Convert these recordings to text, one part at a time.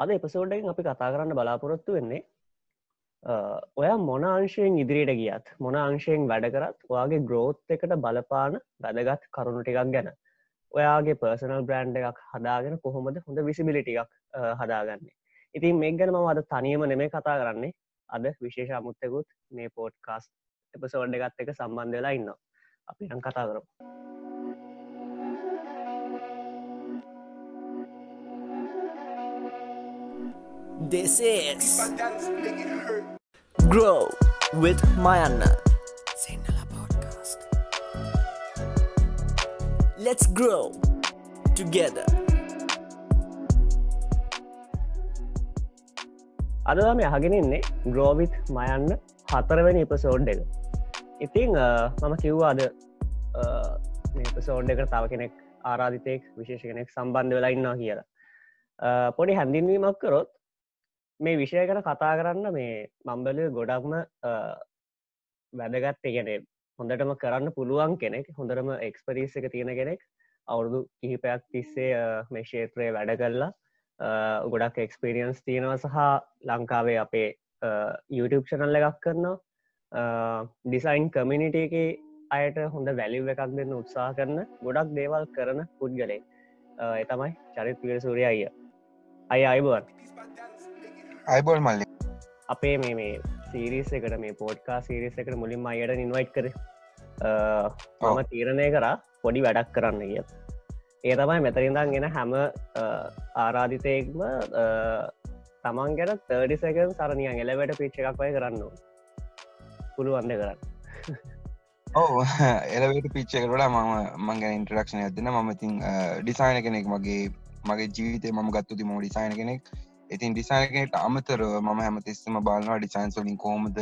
අද එපසෝඩ්ඩෙන් අපි කතා කරන්න බලාපොරොත්තු වෙන්නේ ඔය මොන අංශයෙන් ඉදිරියට ගියත් මොන අංශයෙන් වැඩ කරත් ඔයාගේ ග්‍රෝත් එකට බලපාන වැදගත් කරුණු ටිකක් ගැන. ඔයාගේ පර්සනල් බ්‍රන්් එකක් හදාගෙන කොහොමද හොඳ විසිබිලිටික් හදාගන්නේ. ඉතින් මේ ගැන ම අද තනියම නෙමේ කතා කරන්නේ. අද විශේෂ අමුත්තකුත් මේ පෝට් කාස් එපසෝඩ් එකත් එක සම්බන්ධ වෙලා ඉන්න අපි නම් කතා කරමු. This is Grow with Mayanna. Sinhala podcast. Let's grow together. අදම යහගෙනන්නේ ග්‍රෝවිත් මයන්න හතරවැනි ඉපසෝඩ් එක ඉතිං මම කිව්වාද ඉපසෝඩ් එක තව කෙනෙක් ආරාධිතයෙක් විශේෂ කෙනෙක් සම්බන්ධ වෙලා ඉන්නවා කියලා පොඩි හැඳින්වීමක් කරොත් මේ විෂය කර කතා කරන්න මේ මම්බල ගොඩක්ම වැදගත් ගැන හොඳටම කරන්න පුළුවන් කෙනෙක් හොඳටම එක්ස්පරීස් එක තියෙන කෙනෙක්. අවුරුදු කිහිපයක් තිස්සේ මේ ශේත්‍රය වැඩ කරලා ගොඩක් එක්ස්පිරියන්ස් තියෙනව සහ ලංකාවේ අපේ YouTube චනල්ල එකක් කරනවා. ඩිසයින් කමිනිට එක අයට හොඳ වැලිව් එකක් දෙන්න උත්සා කරන ගොඩක් දේවල් කරන පුද්ගලේ එතමයි චරිත් පිර සූරිය අයිය. අය අයිබුවන් අයිබොල් මල්ලි. අපේ මේ මේ සීරිස් එකට මේ පෝට්කා සිරිස් එකට මුලින් අයට ඉන්වයිට් කර. මම තීරණය කරා පොඩි වැඩක් කරන්න කිය ඒ තමයි මෙතරින්දන් ගෙන හැම ආරාධිතයෙක්ම තමන් ගැන තර්ඩි සකන් සරණියන් එලවට පිච්ච එකක් පය කරන්න පුළුවන්ද කරන්න? ඔව එලවට පිච්චකට මම මංගැන ඉන්ටරක්ෂණ ඇදන මම ඉතින් ඩිසායින කෙනෙක් මගේ මගේ ජීවිතය ම ගත්තුති ම ඩිසයින කෙනෙක් ඉතින් ඩිසයිනකට අමතර ම හැම තිස්සම බලනවා ඩිසයින් සොලින් කොමද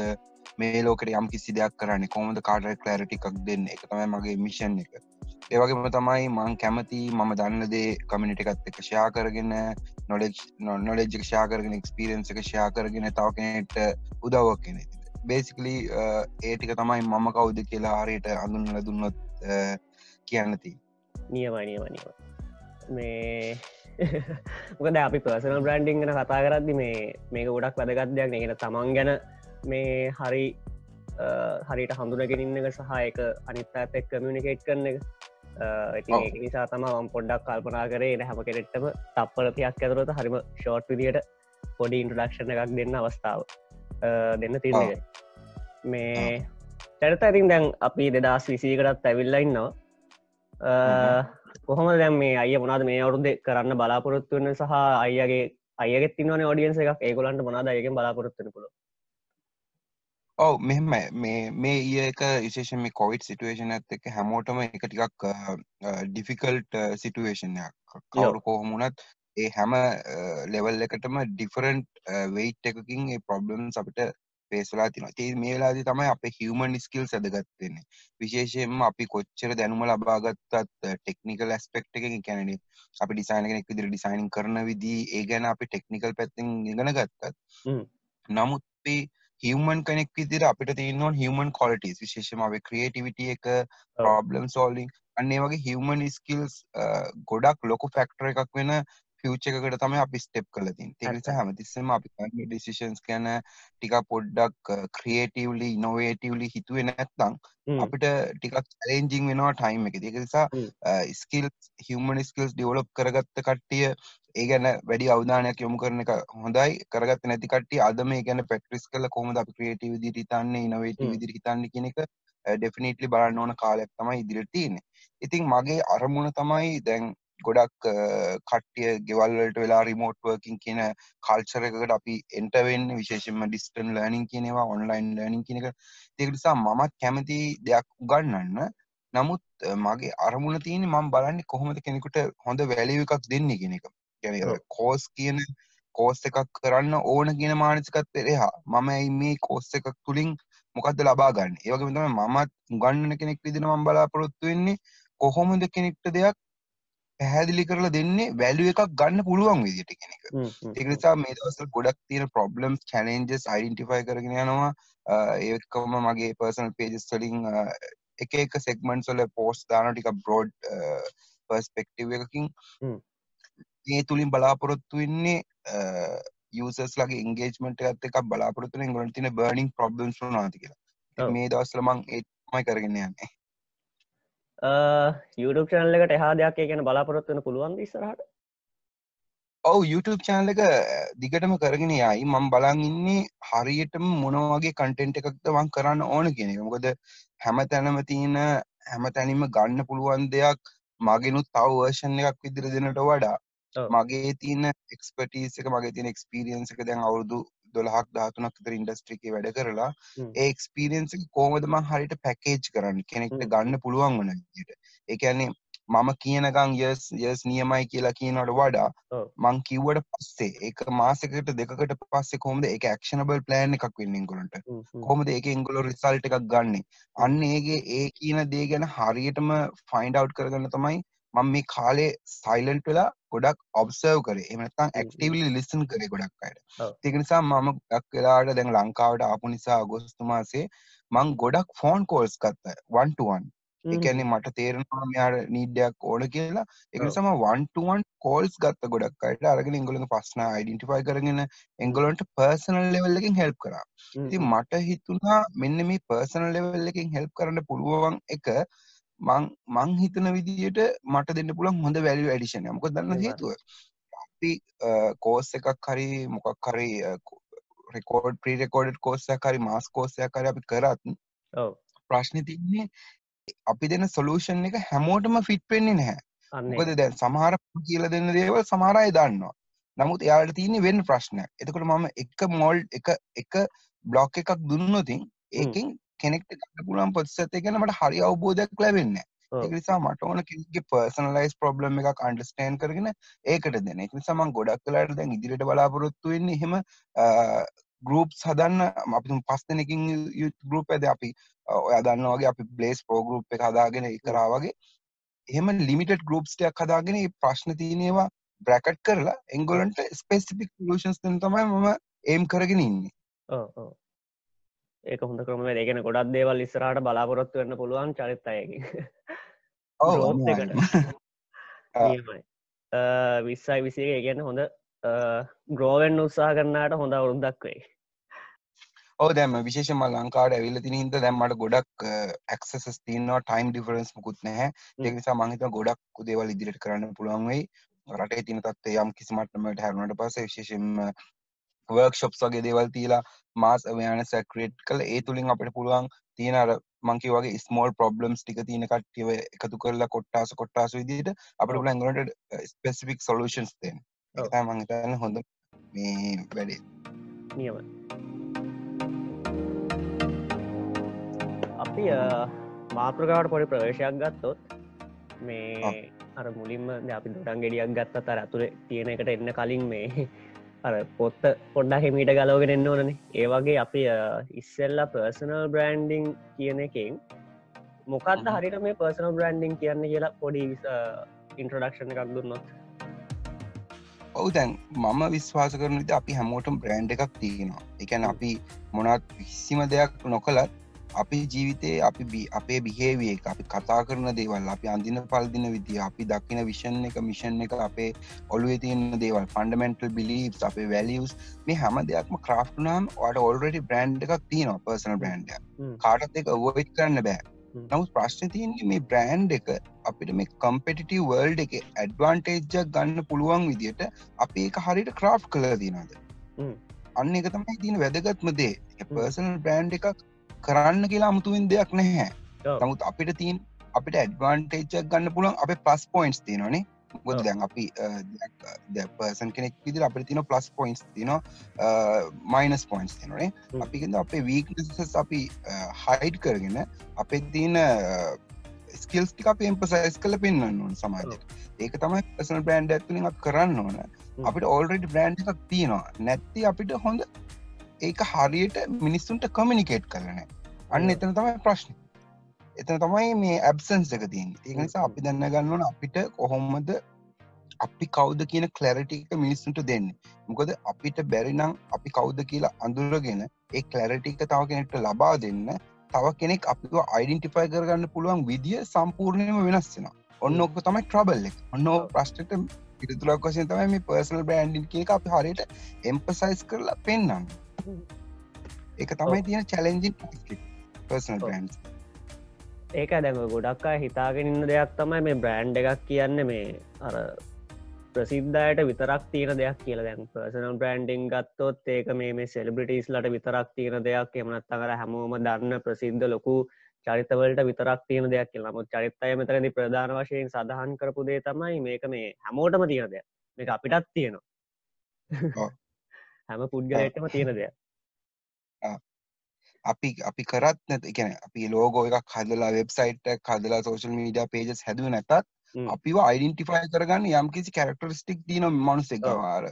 මේ ලෝකට යම් කිසි දෙයක් කරන්න කොමද කාටර කලෑරටි එකක් දෙන්න. එක තමයි මගේ මිෂන් එක. ඒවගේම තමයි මං කැමති මම දන්නදේ කමිනිට එකත් එක ෂයා කරගෙන නොලෙජ් නොලෙජ්ක ෂා කරගෙන එක්ස්පිරන්ස එක ෂයා කරගෙන තව කෙනෙට උදවක් කෙනෙ බේසිකලි ඒටික තමයි මම කවුද කියලා ආරයට අඳුන්නල දුන්නොත් කියන්නති නියමයි නියමනිව මේ මොකද අපි පර්සනල් බ්‍රන්ඩිං ගන කතා කරද්දි මේ මේක ගොඩක් වැදගත්දයක් ගෙන තමන් ගැන මේ හරි හරිට හඳුනගෙනන්න එක සහයක අනිත් ඇතෙක් කමියනිකේට් කරන එක. නිසා තම ම පොඩ්ඩක් කල්පනා කරේ හැම කෙනෙට්ටම තප්පරතියක් ඇතුරත හරිම ෂෝට් විදියට පොඩි ඉන්ට්‍රඩක්ෂණ එකක් දෙන්න අවස්ථාව දෙන්න තිරක මේ තැරත ඇතින් දැන් අපි දෙදස් විසීකටත් ඇවිල්ලයින්නවා කොහොම දැම් මේ අය මොනාද මේ අවුරුද්ද කරන්න බලාපොරොත්තු වන්න සහ අයගේ අයගෙත් තිවන ෝඩියන්ස එකක්? ඒගොලන්ට මොනාද අයගෙන් බලාපොරොත්තුන පුළ ඔව මෙහෙම මේ ඒක විශේෂ මේ කොවිඩ් සිටුවේෂන් ඇත් එක හැමෝටම එක ටිකක් ඩිෆිකල්ට් සිටුවේෂන්යක් කවරු කොහොමුණත් ඒ හැම ලෙවල් එකටම ඩිෆරන්ට් වෙයිට් එකකින් ඒ ප්‍රොබ්ලම්ස් අපිට පේස්ලා තින ඒ මේ වෙලාදි තමයි අප හිවමන් ස්කිල් සදගත්වෙන්නේ විශේෂයෙන්ම අපි කොච්චර දැනුම ලබාගත්තත් ටෙක්නිකල් ඇස්පෙක්් එක කැනෙ අපි ඩිසයින කෙනෙක් විදිර ඩිසයින් කරන විදි ඒ ගැන අපි ටෙක්නිකල් පැත්තිෙන් ඉගෙන ගත්තත් නමුත් හිවමන් කෙනෙක් විදිර අපිට තියන්නවා හිවමන් කොලටස් විශේෂම අපේ ක්‍රියටිවිට එක ප්‍රබ්ලම් සෝලිං අන්නේ වගේ හිවමන් ස්කිල්ස් ගොඩක් ලොකු ෆැක්ටර එකක් වෙන ෆියචකට තම අපි ස්ටෙප් කලතින් තිනිස හැමතිස්සම අපි ඩිසිෂන්ස් කැන ටික පොඩ්ඩක් ක්‍රියටවලි නොවේටවලි හිතුවේ නැත්තං අපිට ටිකක් චලෙන්ජිං වෙනවා ටයිම් එක එක නිසා ස්කිල් හිවමන් ස්කිල්ස් ඩියවලප් කරගත්ත කට්ටිය ඒ ගැන වැඩි අවධානයක් යොමු කරන එක හොඳයි. කරගත් නැති කට්ටිය අද මේ ගැන පැක්ටිස් කල කොමද අපි ක්‍රියටව විදිරි හිතන්නේ නවේට විදිරි හිතන්න කියන එක ඩෙෆිනිටලි බලන්න ඕන කාලයක් තමයි ඉදිරිට තියෙන ඉතින් මගේ අරමුණ තමයි දැන් ගොඩක් කට්ටිය ගෙවල්වලට වෙලා රිමෝට් වර්කින් කියන කල්චර එකකට අපි එන්ටවෙන්න විශේෂම ඩිස්ටන් ලර්නිින් කියනවා ඔන්ලයින් ලර්නිින් කියනක තිකනිසා මමත් කැමති දෙයක් උගන්නන්න නමුත් මගේ අරමුණ තියෙන මම බලන්න කොහොමද කෙනෙකුට හොඳ වැලිව එකක් දෙන්න කෙන එක. ගැන කෝස් කියන කෝස් එකක් කරන්න ඕන කියන මානසිකත් එරෙහා මම මේ කෝස් එකක් තුළින් මොකක්ද ලබා ගන්න? ඒවගේ තම මමත් ගන්නන කෙනෙක් විදින මම් බලාපොරොත්තු වෙන්නේ කොහොමද කෙනෙක්ට දෙයක් පැහැදිලි කරලා දෙන්නේ වැලුව එකක් ගන්න පුළුවන් විදිට කෙනෙක ඒනිසා මේ දවසල් ගොඩක් තියෙන ප්‍රොබ්ලම්ස් චලෙන්ජස් අයිඩන්ටිෆයි කරගෙන යනවා. ඒකම මගේ පර්සනල් පේජස් වලින් එක එක සෙක්මන්් සොල පෝස්් දාන ටික බ්‍රෝඩ් පර්ස්පෙක්ටව එකකින් ඒ තුළින් බලාපොරොත්තු වෙන්නේ යසස් ලගේ ඉංගේජ්මට ඇත්ත එකක් බලාපොරතුන ගොල තින බර්නිින් ප්‍රබ්ලම්ස් නාති කියලා. මේ දවස්සල මං ඒමයි කරගෙන යන්නේ YouTube චනල්ල එකට එහා දෙයක් ගැන බලාපොරොත්වන පුළුවන් ඉස්සරහට? ඔව YouTube චානල එක දිගටම කරගෙන යයි. මං බලන් ඉන්නේ හරියටම මොනවගේ කටෙන්ට් එකක්ද වන් කරන්න ඕන කියන එක. මොකද හැම තැනම තියෙන හැම තැනිම ගන්න පුළුවන් දෙයක් මගෙනුත් තව වර්ෂන් එකක් විදිර දෙනට වඩා. මගේ තියන එක්ස්පටස් එක මගේ තියන එක්ස්පිරියන්ස එක දැන් අවුරුදු දොළහක් ධාතුනක් තර ඉන්ඩස්ට්‍රික වැඩ කරලා හ්ම්. ඒ එක්ස්පිරියන්ස කෝමදම හරිට පැකේජ් කරන්න කෙනෙක්ට. ගන්න පුළුවන් වන විදියට ඒකන්නේ මම කියනකං යස් යස් නියමයි කියලා කියනට වඩා. මං කිව්වට පස්සේ ඒක මාසකට දෙකට පස්සේ කොමද එක ක්ෂනබල් ප්ලෑන් එකක් වෙන්න ගොලට හ්ම්, හ්ම්. කොමද ඒක ඉංගුල රිසල්ට එකක් ගන්න අන්න ඒගේ ඒ කියන දේ ගැන හරියටම ෆයින්ඩ් අව් කරගන්න තමයි මම මේ කාලේ සයිලන්ට් වෙලා ගොඩක් ඔබ්සර්ව් කරේ එමනත්තම් හ්ම්. ඇක්ටිවලි ලිසන් කරේ ගොඩක් අයට ඔව්. ඒක නිසා මම ගක් වෙලාට දැන් ලංකාවට ආපු නිසා අගෝස්තු මාසේ මං ගොඩක් ෆෝන් කෝල්ස් ගත්ත වන්ටුවන්. එකන්නේ මට තේරෙනවා මෙයාට නීඩ්ඩයක් ඕන කියලා එක ඔව්. නිසාම වන්ටුවන් කෝල්ස් ගත්ත ගොඩක් අයට අරගෙන ඉංගලඟ පස්න යිඩෙන්ටිෆයි කරගෙන එංගලොන්ට පර්සනල් ලෙවල් එකින් හෙල්ප් කරා හ්ම්. මට හිතුනා මෙන්න මේ පර්සනල් ලෙවල් එකින් හෙල්ප් කරන්න පුළුවන් එක මං මං හිතන විදියට මට දෙන්න පුළන් හොඳ වැලිය ඇඩිෂන මොක දන්න. හේතුව? අපි කෝස් එකක් හරි මොකක් හරි රෙකෝඩ් ප්‍රීරෙකෝඩ් කෝස්සයක් හරි මාස් කෝස්සයක් හරි අපි කරත්. ප්‍රශ්න තින්නේ අපි දෙන සොලූෂන් එක හැමෝටම ෆිට් වෙන්නේ නැහැ. මොකද දැන් සමහර කියල දෙන්න දේවල් සමහරය දන්නවා. නමුත් එයාට තියන්නේ වෙන්න ප්‍රශ්නයක්. එතකොට මම එක මෝල්් එක එක බ්ලොක් එකක් දුන්නොතින් ඒකින් කෙනෙක්ට ගන්න පුළුවන් පොත්සත ගැන මට හරි අවබෝධයක් ලැබෙන්න. ඒක නිසා මට ඕන කෙනෙක්ගේ පර්සනලයිස් ප්‍රොබ්ලම් එකක් අන්ඩර්ස්ටෑන් කරගෙන ඒකට දෙන එක නිසා මං ගොඩක් කලාට දැන් ඉදිරියට බලාපොරොත්තු වෙන්නේ එහෙම ගරුප් සදන්න අපි පස් දෙනකින් ගරුප ඇද අපි ඔය දන්න වගේ අපි බ්ලේස් පෝගරුප් එක හදාගෙන එකරා වගේ. එහෙම ලිමිටඩ් ගරුප්ස්ටයක් හදාගෙන ප්‍රශ්න තියනවා බ්‍රැකට් කරලා එංගොලන්ට ස්පෙසිපික් ලෂන්ස් තම තමයි මම ඒම් කරගෙන ඉන්නේ. ඒක හොඳ ක්‍රම ඒගෙන ගොඩක් දේවල් ඉස්සරහට බලාපොරොත්තු වෙන්න පුළුවන් චරිත අයකින් ඔව්, growth එකට. අනිවාර්යෙන්ම. ආ. නියමයි. විස්සයි විසික ගැන හොඳ ග්‍රෝවෙන් උත්සා කරන්නට හොඳ අවුරුද්දක් වෙයි. ඔව දැම විශේෂම ලංකාට ඇවිල්ල තින හිද දැම්මට ගොඩක් ඇක්සස් තියනවා ටයිම් ඩිෆරන්ස් මුකුත් නැහැ. ඒක නිසා මංහිත ගොඩක් දේවල් ඉදිරිට කරන්න පුළුවන් වෙයි. රටේ තින තත්ත යම් කිසිමටමට හැරුණට පස විශේෂෙන්ම වර්ක්ෂොප්ස් වගේ දේවල් තියලා මාස් අවයාන සැක්‍රේට් කළ ඒ තුළින් අපට පුළුවන් තියෙන අර මංකි වගේ ස්මෝල් ප්‍රබ්ලම්ස් ටික තියෙන කට්ටිව එකතු කරලා කොට්ටාස කොට්ටාස විදිට අපට. පුල ඇගලට ස්පෙසිෆික් සොලූෂන්ස් දෙෙන් ඔව්. මංහිතන්න හොඳ මේ වැඩේ නියම අපි මාප්‍රකාවට පොඩි ප්‍රවේශයක් ගත්තොත් මේ අර මුලින්ම අපි දුටන් ගෙඩියක් ගත්ත තර ඇතුළේ තියෙන එකට එන්න කලින් මේ අර පොත්ත පොඩ්ඩා හෙමීට ගලෝගෙන එන්න ඕනන ඒවගේ අපි ඉස්සෙල්ලා පර්සනල් බ්‍රන්ඩිං කියන එකෙන් මොකක්ද. හරිට මේ පර්සනල් බ්‍රන්ඩිං කියන්න කියලා පොඩි ඉන්ට්‍රඩක්ෂණ එකක් දුන්නොත් ඔවු දැන් මම විශ්වාස කරන විට අපි හැමෝටම් බ්‍රන්් එකක් තියෙනවා එකැන. අපි මොනත් කිසිම දෙයක් නොකලත් අපි ජීවිතේ අපි අපේ බිහේවිය එක අපි කතා කරන දේවල් අපි අඳින පල්දින විදිිය අපි දකින විෂන් එක මිෂන් එක අපේ ඔලුව තියන්න දේවල් ෆන්ඩමෙන්ටල් බිලිස් අපේ වැලියස් මේ හැම දෙයක්ම ක්‍රාෆ්ටනම් ට ඔල්රඩි බ්‍රන්් එකක් තියනවා පර්සන බ්‍රන්ඩ්. කාටත් එක ඔවයිට් කරන්න බෑ. නමුත් ප්‍රශ්න තියන්නේ මේ බ්‍රෑන්් එක අපිට මේ කම්පෙටිටව වර්ල්ඩ් එක ඇඩ්වාන්ටේජ්ජක් ගන්න පුළුවන් විදියට අපි ඒක හරිට ක්‍රාෆ් කල දිනද. අන්න එක තමයි තින වැදගත්ම දේ හ්ම්. පර්සනල් බ්‍රෑන්් එකක් කරන්න කියලා අමුතුවෙන් දෙයක් නැහැ. නමුත් අපිට තින් අපිට ඇඩ්වාන්ටේජ්ජක් ගන්න පුළන් අප පලස් පොයින්ස් තියනනේ ගොද. දැන් අපි පර්සන් කෙනෙක් විදිර අපිට තින පලස් පොයින්ස් තින මයිනස් පොයින්ස් හ්ම්. අපිකද අපේ වීක්නසස් අපි හයිඩ් කරගෙන අපේ තියන ස්කල්ස් ටික අප එම්පසයිස් කල පෙන්න්න ඕන සමාජයට. ඒක තමයි පසන බ්‍රන්ඩ් ඇතුලින් කරන්න ඕන. අපිට ඕල්රඩ බ්‍රන්් එකක් තියෙනවා. නැත්ති අපිට හොඳ ඒක හරියට මිනිස්සුන්ට කමිනිකේට් කරන අන්න. එතන තමයි ප්‍රශ්න එතන තමයි මේ ඇබ්සන්ස් එක තින් ඒ නිසා. අපි දන්න ගන්නවන අපිට කොහොම්මද අපි කවුද කියන කලරිටික මිනිස්සුන්ට දෙන්න මොකද අපිට බැරිනම් අපි කවුද කියලා අඳුරගෙන ඒ කලරිටික තව කෙනෙක්ට ලබා දෙන්න තව කෙනෙක් අපි අයිඩෙන්ටිෆයි කරගන්න පුළුවන් විදිිය සම්පූර්ණයම වෙනස්සෙන ඔන්න හ්ම්. ඔක තමයි ට්‍රබල් එක ඔන්න. ප්‍රශ්ට පිතුලක් වශයෙන් තමයි මේ පර්සනල් බ්‍රන්ඩින් කියක අපි හරියට එම්පසයිස් කරලා පෙන්න්නම් ඒක තමයි තියෙන චලෙන්ජි පර්සනල් බ්‍රන්ස් ඒක දැම ගොඩක් අය හිතාගෙන ඉන්න දෙයක් තමයි මේ බ්‍රෑන්් එකක් කියන්න මේ අර ප්‍රසිද්ධයට විතරක් තියෙන දෙයක් කියල. දැන් පර්සනල් බ්‍රන්ඩිං ගත්තොත් ඒක මේ සෙලිබිටිස් ලට විතරක් තියෙන දෙයක්. එමනත් අකර හැමෝම දන්න ප්‍රසිද්ධ ලොකු චරිතවලට විතරක් තියෙන දෙයක් කියලා. නමුත් චරිත්තය මෙතරදි ප්‍රධාන වශයෙන් සඳහන් කරපු දේ තමයි මේක මේ හැමෝටම තියෙන දෙයක්. මේක අපිටත් තියෙනවා හැම පුද්ගලයටම තියෙන දෙයක්. අපි අපි කරත් නැත එකන අපි ලෝගෝ එකක් හදලා වෙබ්සයිට් හදලා සෝශල් මීඩිය පේජස් හැදුව නැතත් අපිව අයිඩෙන්ටිෆයි කරගන්න යම් කිසි කැරක්ටරිස්ටික් තියන මනුස්සෙක් වාර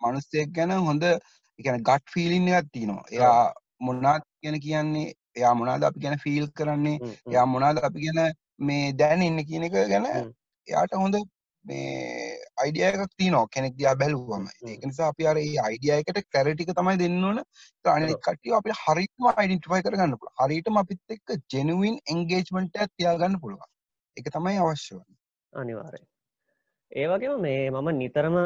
මනුස්සෙක් ගැන හොඳ එකන ගට් ෆිලින් එකත් තියනවා. එයා මොන්නාත් ගැන කියන්නේ? එයා මොනාද අපි ගැන ෆිල් කරන්නේ? එයා මොනාද අපි ගැන මේ දැන ඉන්න කියන එක ගැන එයාට හොඳ මේ අයිඩියයක් තියනෝ කෙනෙක් දියා බැලුවම. ඒක නිසා අපි අර ඒ අයිඩියයකට කැරටික තමයි දෙන්න ඕන. අනිත් කට්ටිය අපි හරිම අයිඩෙන්ටිෆයි කරගන්න පුළුවන්. හරියටම අපිත් එක්ක ජෙනුවින් එන්ගේජ්මන්ට් එකක් තියාගන්න පුළුවන්. ඒක තමයි අවශ්‍ය වන්නේ. අනිවාර්යයෙන් ඒ වගේම මේ මම නිතරම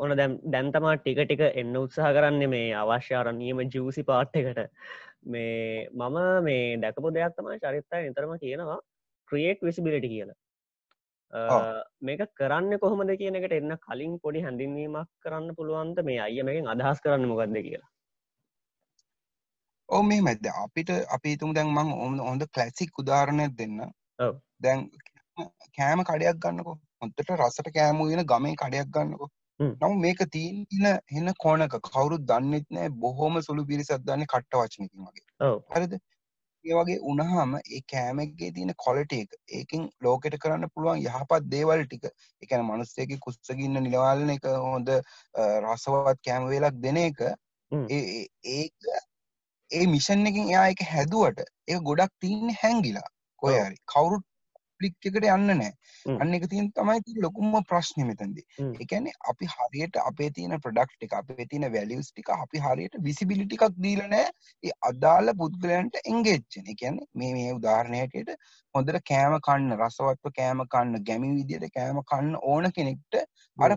ඕන දැම් දැන්තමා ටික ටික එන්න උත්සාහ කරන්න මේ අවශ්‍යාරන්නීම ජූසි පාට්ටකට මේ මම මේ දැකපු දෙයක් තමයි චරිත්තය නිතරම කියනවා. ක්‍රියේට් විසිබිලිටි කියලා මේක කරන්න කොහොමද කියනකට එන්න කලින් පොඩි හැඳින්වීමක් කරන්න පුළුවන්ද? මේ අය මේකින් අදහස් කරන්න මොකක්ද කියලා. ඕ මේ මැද අපිට අපි තුම් දැන් මං ඔන්න හොඳ කලසික් උදාරණයක් දෙන්න. දැන් කෑම කඩයක් ගන්නකො. හොන්තට රසට කෑමු වෙන ගමේ කඩයක් ගන්නකො. නමු මේක තිීන හෙන කෝනක කවුරුත් දන්නෙත් නෑ. බොහෝම සුළු පිරිසත් දන්න කට්ට වචනකින් වගේ. හරිද ඒ වගේ උනහම ඒ කෑමක්ගේ තියෙන කොලට එක ඒකින් ලෝකෙට කරන්න පුළුවන් යහපත් දේවල් ටික. එකන මනුස්සයක කුස්සගන්න නිලවාලන එක හොඳ රසවත් කෑම වේලක් දෙන එක ඒක ඒ මිෂන් එකින් එයා එක හැදුවට ඒ ගොඩක් තියන්න හැංගිලා. කොයරි කවුරුත් ලික් එකට යන්න නෑ. අන්න එක තියන් තමයි ලොකුම ප්‍රශ්නය මෙතන්දි. එකන අපි හරියට අපේ තියෙන ප්‍රඩක්් එක අපේ තියෙන වැලියස් ටික අපි හරියට විසිබිලිටිකක් දීලනෑ ඒ අදාළ පුද්ගලයන්ට එංගේච්චන එකන මේ මේ උදාහරණයටට හොඳට කෑම කන්න රසවත්ව කෑම කන්න ගැමි විදියට කෑම කන්න ඕන කෙනෙක්ට අර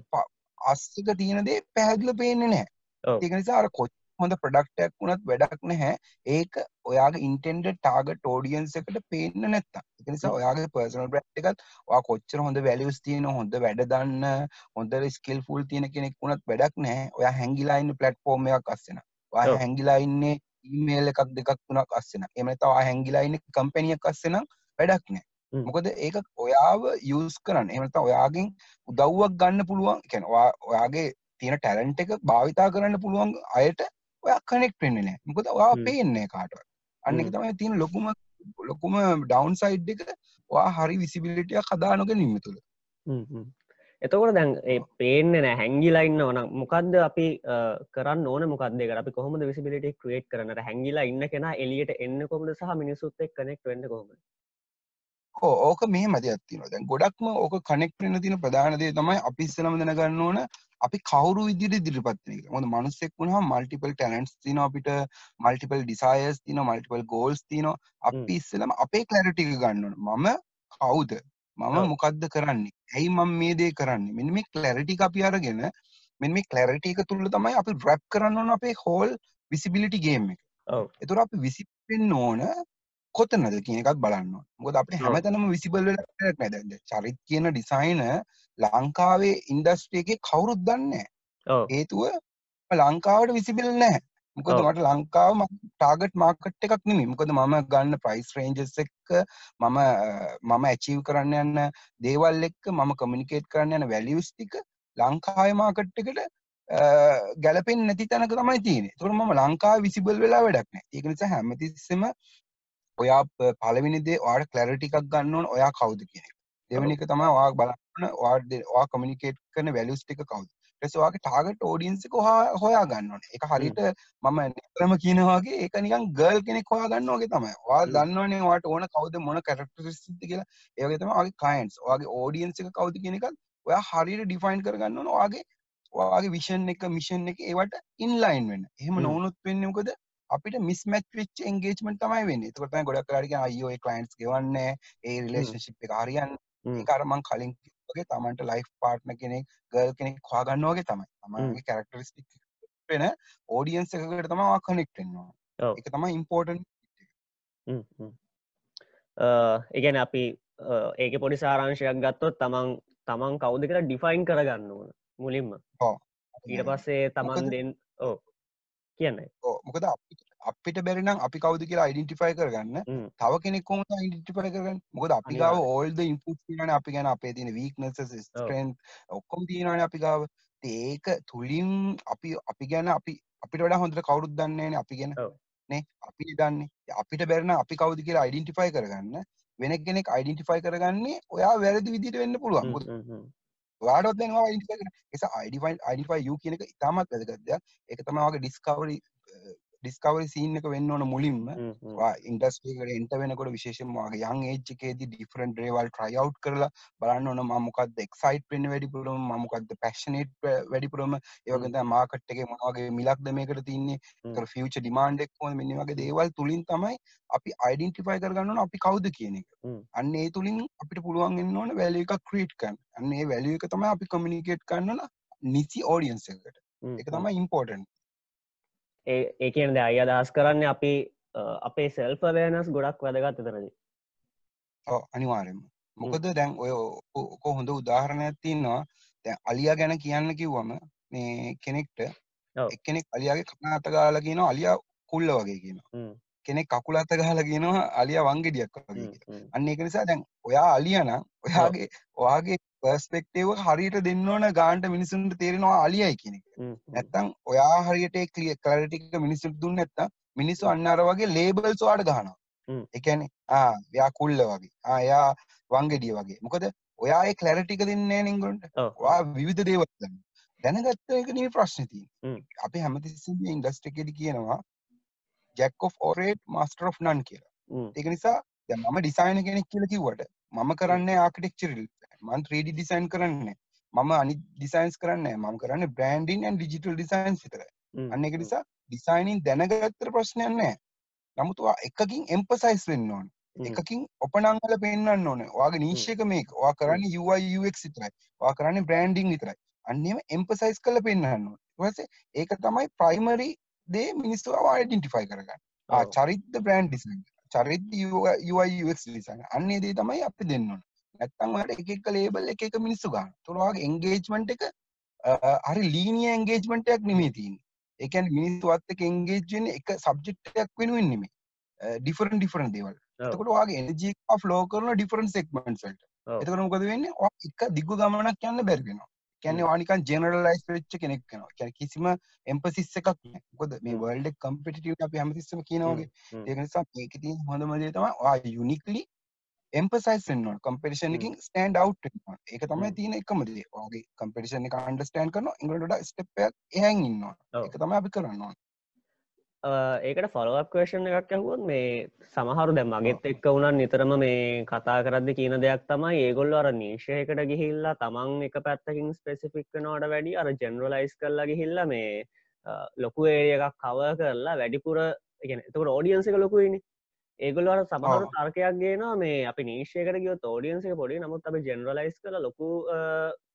අස්සක තියෙනදේ පැහැදිල පේන්නේ නෑ. ඒක නිසා අර කොච් හොඳ ප්‍රඩක්ටයක් වුණත් වැඩක් නැහැ. ඒක ඔයාගේ ඉන්ටෙන්ඩ ටාගට ෝඩියන්ස එකට පේන්න නැත්ත එක නිසා ඔයාගේ පර්සනල් බ්‍රට් එකත් වා කොච්චර හොඳ වැලියස් තියෙන හොඳ වැඩ දන්න හොඳ ස්කල් ෆුල් තියෙන කෙනෙක් වුණත් වැඩක් නෑ ඔයා හැංගිලායින්න පලට්ෆෝර්ම් එකක් අස්සෙන. වා හැංගිලාඉන්නේ ඊමේල් එකක් දෙකක් තුනක් අස්සෙන. එමතවා හැංගිලායින්න කම්පැනියක් අස්සෙන වැඩක් නෑ මොකද ඒක ඔයාව යස් කරන්න. එමත ඔයාගෙන් උදව්වක් ගන්න පුළුවන්. කැන ඔයාගේ තියෙන ටැලන්ට එක භාවිතා කරන්න පුළුවන් අයට ඔය කනෙක් වෙන්නේ නෑ මොකද ඔයා පේන්නේ කාටවත්. අන්න එක තමයි තියෙන ලොකුම ලොකුම ඩවුන් සයිඩ් එක වා හරි විසිබිලිටිය කදානොක නිම තුළ. එතකොට දැන් ඒ පේන්න නෑ හැංගිලා ඕන මොකක්ද අපි කරන්න ඕන මොකක්ද අපි කොහොම විසිබිලිට ක්‍රේට් කරනට හැංගිලා ඉන්න කෙන එලියට එන්න කොමද සහ මිනිසුත් එක් කනෙක් වෙන්න කොමද ඕක මේ මද ඇත්තින දැන් ගොඩක්ම ඕක කනෙක් වෙන තින ප්‍රධානදේ තමයි අපිස්සලම දැනගන්න ඕන අපි කවරු විදිර දිරිපත්න හොඳ මනුස්සෙක් වුණහ මල්ටිපල් ටලන්ස් තින අපිට මල්ටිපල් ඩිසායස් තින මල්ටිපල් ගෝල්ස් තින අපි ඉස්සලම අපේ කලරිටික ගන්නන මම කවුද? මම මොකක්ද කරන්නේ? ඇයි මම මේ දේ කරන්න? මෙ මේ කලරිටි අපි අරගෙන මෙ මේ කලරිටි එක තුළ තමයි අපි රැප් කරන්න ඕන අපේ හෝල් විසිබිලිටි ගේම් එක. එතුර අපි විසිපෙන් ඕන කොතනද කියන එකත් බලන්න මොකද අපේ හැමතනම විසිබල් නැද චරිත් කියන ඩිසයින ලංකාවේ ඉන්ඩස්ට්‍රිය එක කවුරුත් දන්න හේතුව ලංකාවට විසිබිල් නෑ මොකද මට ලංකාව ටාගට් මාකට් එකක් නෙමි මොකද මම ගන්න ප්‍රයිස් රේන්ජස් එක්ක මම මම ඇචීව් කරන්න යන්න දේවල් එක්ක මම කමිනිකේට් කරන්න යන වැලියස් ටික ලංකාය මාකට් එකට ගැලපෙන් නැති තැනක තමයි තියෙන තුර ම ලංකා විසිබල් වෙලා වැඩක්න ඒක නිසා හැමතිස්සම ඔයා පලවිනිදේ වාට කලරිටිකක් ගන්නවන ඔයා කවුද කියන දෙවනික තමයි වා බලන්න වාඩ වා කමිනිකේට් කරන වැලිස් ටික කවුද. ටෙස්වාගේ ටාගට ෝඩියන්සික හා හොයා ගන්නවන එක හරිට මම නිතරම කියනවාගේ ඒක නිකන් ගල් කෙනෙක් හොයා ගන්නවාගේ තමයි. වා දන්නවනේ වාට ඕන කවද මොන කැරක්ටරිස්ති කියලා. ඒවගේ තම වගේ කයින්ස් වගේ ඕඩියන්සික කවද කියනකත් ඔයා හරිට ඩිෆයින් කරගන්නවන වගේ වාගේ විෂන් එක මිෂන් එක ඒවට ඉන්ලයින් වෙන්න. එහෙම නොවනුත් වෙන්නකද අපිට මිස්මච් විච් එන්ගේජ්මට තමයි වෙන්න. තකොට ගොඩක් කරට අයෝ කලයින්ස් ගවන්න ඒ රිලේශිප් එක හරියන් කරමං කලින් වගේ තමන්ට ලයිෆ් පාර්ට්න කෙනෙක් ගල් කෙනෙක් හවාගන්න වගේ තමයි. තමන්ගේ කැරක්ටරිස්ටික් වෙන ඕඩියන්ස එකකට තමා කනෙක්ටෙන්වා ඔව්. එක. තමයි ඉම්පෝර්ටන් එකන අපි ඒක පොඩි සාරංශයක් ගත්තොත් තමන් තමන් කවුද කියලා ඩිෆයින් කරගන්න ඕන මුලින්ම. ඊට පස්සේ තමන් මොකද? දෙන් ඕ කියන්න. මොකද අපිට- බැරිනම් අපි කවුද කියලා අයිඩෙන්ටිෆයි කරගන්න. තව කෙනෙක් කොම ඉඩිටිපයි කරගන්න. මොකද අපි ගාව ඕල්ද ඉම්පුට් කියන අපි ගැන අපේ තින වීක්නස ස්ට්‍රෙන්ත් ඔක්කොම තියෙනවන අපි ගාව. ඒක තුළින් අපි අපි ගැන අපි අපිට වඩා හොඳට කවුරුත් දන්නේන අපි ගැන. නේ? අපි දන්නේ. අපිට බැරන අපි කවුද කියලා අයිඩෙන්ටිෆයි කරගන්න. වෙන කෙනෙක් අයිඩෙන්ටිෆයි කරගන්නේ ඔයා වැරදි විදිට වෙන්න පුළුවන් වාඩත් දෙනවා අයිඩිෆයි කරන එස අයිඩිෆයින් අයිඩිෆයි යු කියනක ඉතාමත් වැදගත්දයක් එක තමයිගේ ඩිස්කවරි ඩිස්කවරි සීන් එක වෙන්න ඕන මුලින්ම. ඉන්ඩස්ටේකට එන්ට වෙනකොට විශේෂමගේ යන් ඒච්චකේති ඩිෆරන්ට රේවල් ට්‍රයිව් කරලා බලන්න ඕන මමොකක්ද එක්සයිට් පෙන් වැඩිපුරම මමොකක්ද පැශනේට් වැඩිපුරම. ඒවගත මාකට්ක මොනගේ මිලක්ද මේකට තින්නේ. ෆියච ඩිමාන්ඩෙක් හො මෙනි වගේ දේවල් තුළින් තමයි අපි අයිඩෙන්ටිෆයි කරගන්න අපි කවුද කියන එක. අන්න ඒ තුළින් අපිට පුළුවන් එන්න ඕන වැලිය එක ක්‍රීට් කන් අන්න වැලිය එක තමයි අපි කමිනිකේට් කන්නන නිසි ඕඩියන්ස එකට. එක තමයි ඉම්පෝර්ටන් ඒ කියනද අය අදහස් කරන්න අපි අපේ සෙල්ප වෑනස් ගොඩක් වැදගත් එතරද අනිවාරෙන්ම මොකද දැන් ඔය ඕක හොඳ උදාහරණයක් තින්නවා දැන් අලියා ගැන කියන්න කිව්වම මේ කෙනෙක්ට. එක්කෙනෙක් අලියාගේ කන අතගාල කියනවා අලියා කුල්ල වගේ කියනවා. කෙනෙක් කකුල අත ගහලා කියනවා අලියා වංගෙඩියක් වගේ. අන්න ඒක නිසා දැන් ඔයා අලියන ඔයාගේ ඔයාගේ පර්ස්පෙක්ටේව හරියට දෙන්න ඕන ගාන්ට මිනිසුන්ට තේරෙනවා අලියයි කියන එක. නැත්තම් ඔයා හරියට ක්ලැරිටි එක මිනිස්සුන්ට දුන්නේ නැත්තම් මිනිස්සු අන්න අර වගේ ලේබල්ස් ඔයාලට ගහනවා. ආ එයා කුල්ල වගේ. ආ එයා වංගෙඩිය වගේ. මොකද ඔයා ඒ ක්ලැරිටි එක දෙන්නේ නේ ඒගොල්ලන්ට. ඔයා විවිධ දේවල් දන්නවා. දැනගත්ත එක නෙමෙයි ප්‍රශ්නේ තියෙන්නේ. හ්ම්. අපි ඉන්ඩස්ට්‍රි එකේදී කියනවා ජැක් ඔෆ් ඔරේට් මාස්ටර් ඔෆ් නන් කියලා. ඒක නිසා මම ඩිසයිනර් කෙනෙක් කියලා කිව්වට මම කරන්නේ ආකිටෙක්චරල් මම 3D ඩිසයින් කරන්නේ මම අනිත් ඩිසයින්ස් කරන්නේ මම කරන්නේ බ්‍රෑන්ඩින් ඇන්ඩ් ඩිජිටල් ඩිසයින්ස් විතරයි. අන්න ඒක නිසා ඩිසයිනින් දැනගත්තට ප්‍රශ්නයක් නැහැ. නමුත් ඔයා එකකින් එම්පසයිස් වෙන්න ඕනේ. එකකින් ඔපනංගල පෙන්වන්න ඕනේ. නීෂ් එක මේක. ඔයා කරන්නේ UI UX විතරයි. ඔයා කරන්නේ බ්‍රෑන්ඩින් විතරයි. අන්න එහෙම එම්පසයිස් ඕනේ. ඊට පස්සේ ඒක තමයි ප්‍රයිමරි දේ මිනිස්සු අයිඩෙන්ටිෆයි කරගන්න. චරිත බ්‍රෑන්ඩ් ඩිසයින්. චරිත UI UX ඩිසයින්. අන්න දේ තමයි අපි දෙන්න ඕනේ. නැත්තම් ඔයාලට එක එක ලේබල් එක එක මිනිස්සු ගන්න. ඒතකොට ඔයාගේ එන්ගේජ්මන්ට් එක හරි ලීනියර් එන්ගේජ්මන්ට් එකක් නෙමෙයි තියෙන්නේ. ඒ කියන්නේ මිනිස්සුත් එක්ක එන්ගේජ් වෙන්නේ එක සබ්ජෙක්ට් එකක් වෙනුවෙන් නෙමෙයි. ඩිෆරන්ට් ඩිෆරන්ට් දේවල්. එතකොට ඔයාගේ එනර්ජි එක ෆ්ලෝ කරන ඩිෆරන්ට් සෙග්මන්ට්ස් වලට. එතකොට මොකද වෙන්නේ? ඔයා එක දිගු ගමනක් යන්න බැරි වෙනවා. කියන්නේ ඔයා නිකන් ජෙනරලයිස් වෙච්ච කෙනෙක් වෙනවා. කියන්නේ කිසිම එම්පසිස් එකක් නැහැ. මොකද මේ. වර්ල්ඩ් එක කම්පිටිටිව් අපි හැමතිස්සෙම කියනවා වගේ. ඒක නිසා මේකේ තියෙන හොඳම දේ තමයි ඔයා යුනික්ලි එම්පසයිස් වෙන්න ඕන. කම්පිටිෂන් හ්ම්. එකකින් ස්ටෑන්ඩ් අවුට් ඕන. ඒක තමයි. තියෙන එකම දේ. ඔයාගේ කම්පිටිෂන් එක අන්ඩර්ස්ටෑන්ඩ් කරනවා. ඒගොල්ලන්ට වඩා ස්ටෙප් එකක් එහාන් ඉන්න ඕන. ඔව්. ඒක තමයි අපි කරන්න ඕන. ඒකට ෆොලවක් කවේෂන් එකක් ඇහුවොත් මේ සමහරු දැ මගෙත් එක්ක වුණන් නිතරම මේ කතා කරද්ද කියන දෙයක් තමයි ඒගොල්ල අර නීශයකට ගිහිල්ලා තමන් එක පැත්තකින් ස්පෙසිෆික් නෝට වැඩි අර ජෙනරලයිස් කරලා ගිහිල්ල මේ ලොකු ඒ එකක් කව කරලා වැඩිපුර එකන එතකට ෝඩියන්සක ලොකුයිනි ඒගොල්ලට සමහරු. තර්කයක් ගේන මේ අපි නීශයකට ගිය ෝඩියන්සක පොඩි නමුත් අප ජෙනරලයිස් කල ලොකු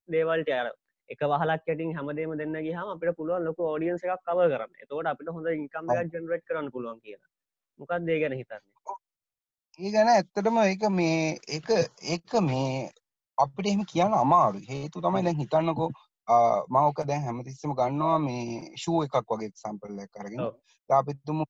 දේවල්ට අර එක වහලක් ඇටින් හැමදේම දෙන්න ගහම අපිට පුළුවන් ලොක ෝඩියන්ස එකක් කව කරන්න එතවට අපිට හොඳ ඉන්කම් ඔව්. ජනරට් කරන්න පුළුවන් කියන මොකක් දේ ගැන හිතන්නේ ඒ ගැන ඇත්තටම ඒක මේ ඒක ඒක මේ අපිට එහෙම කියන්න අමාරු හේතු තමයි දැන් හිතන්නකෝ මවක දැන් හැමතිස්සම ගන්නවා මේ ෂූ එකක් වගේ එක්සම්පල් එකක් අරගෙන. ඔව්. දැන් අපි තුමු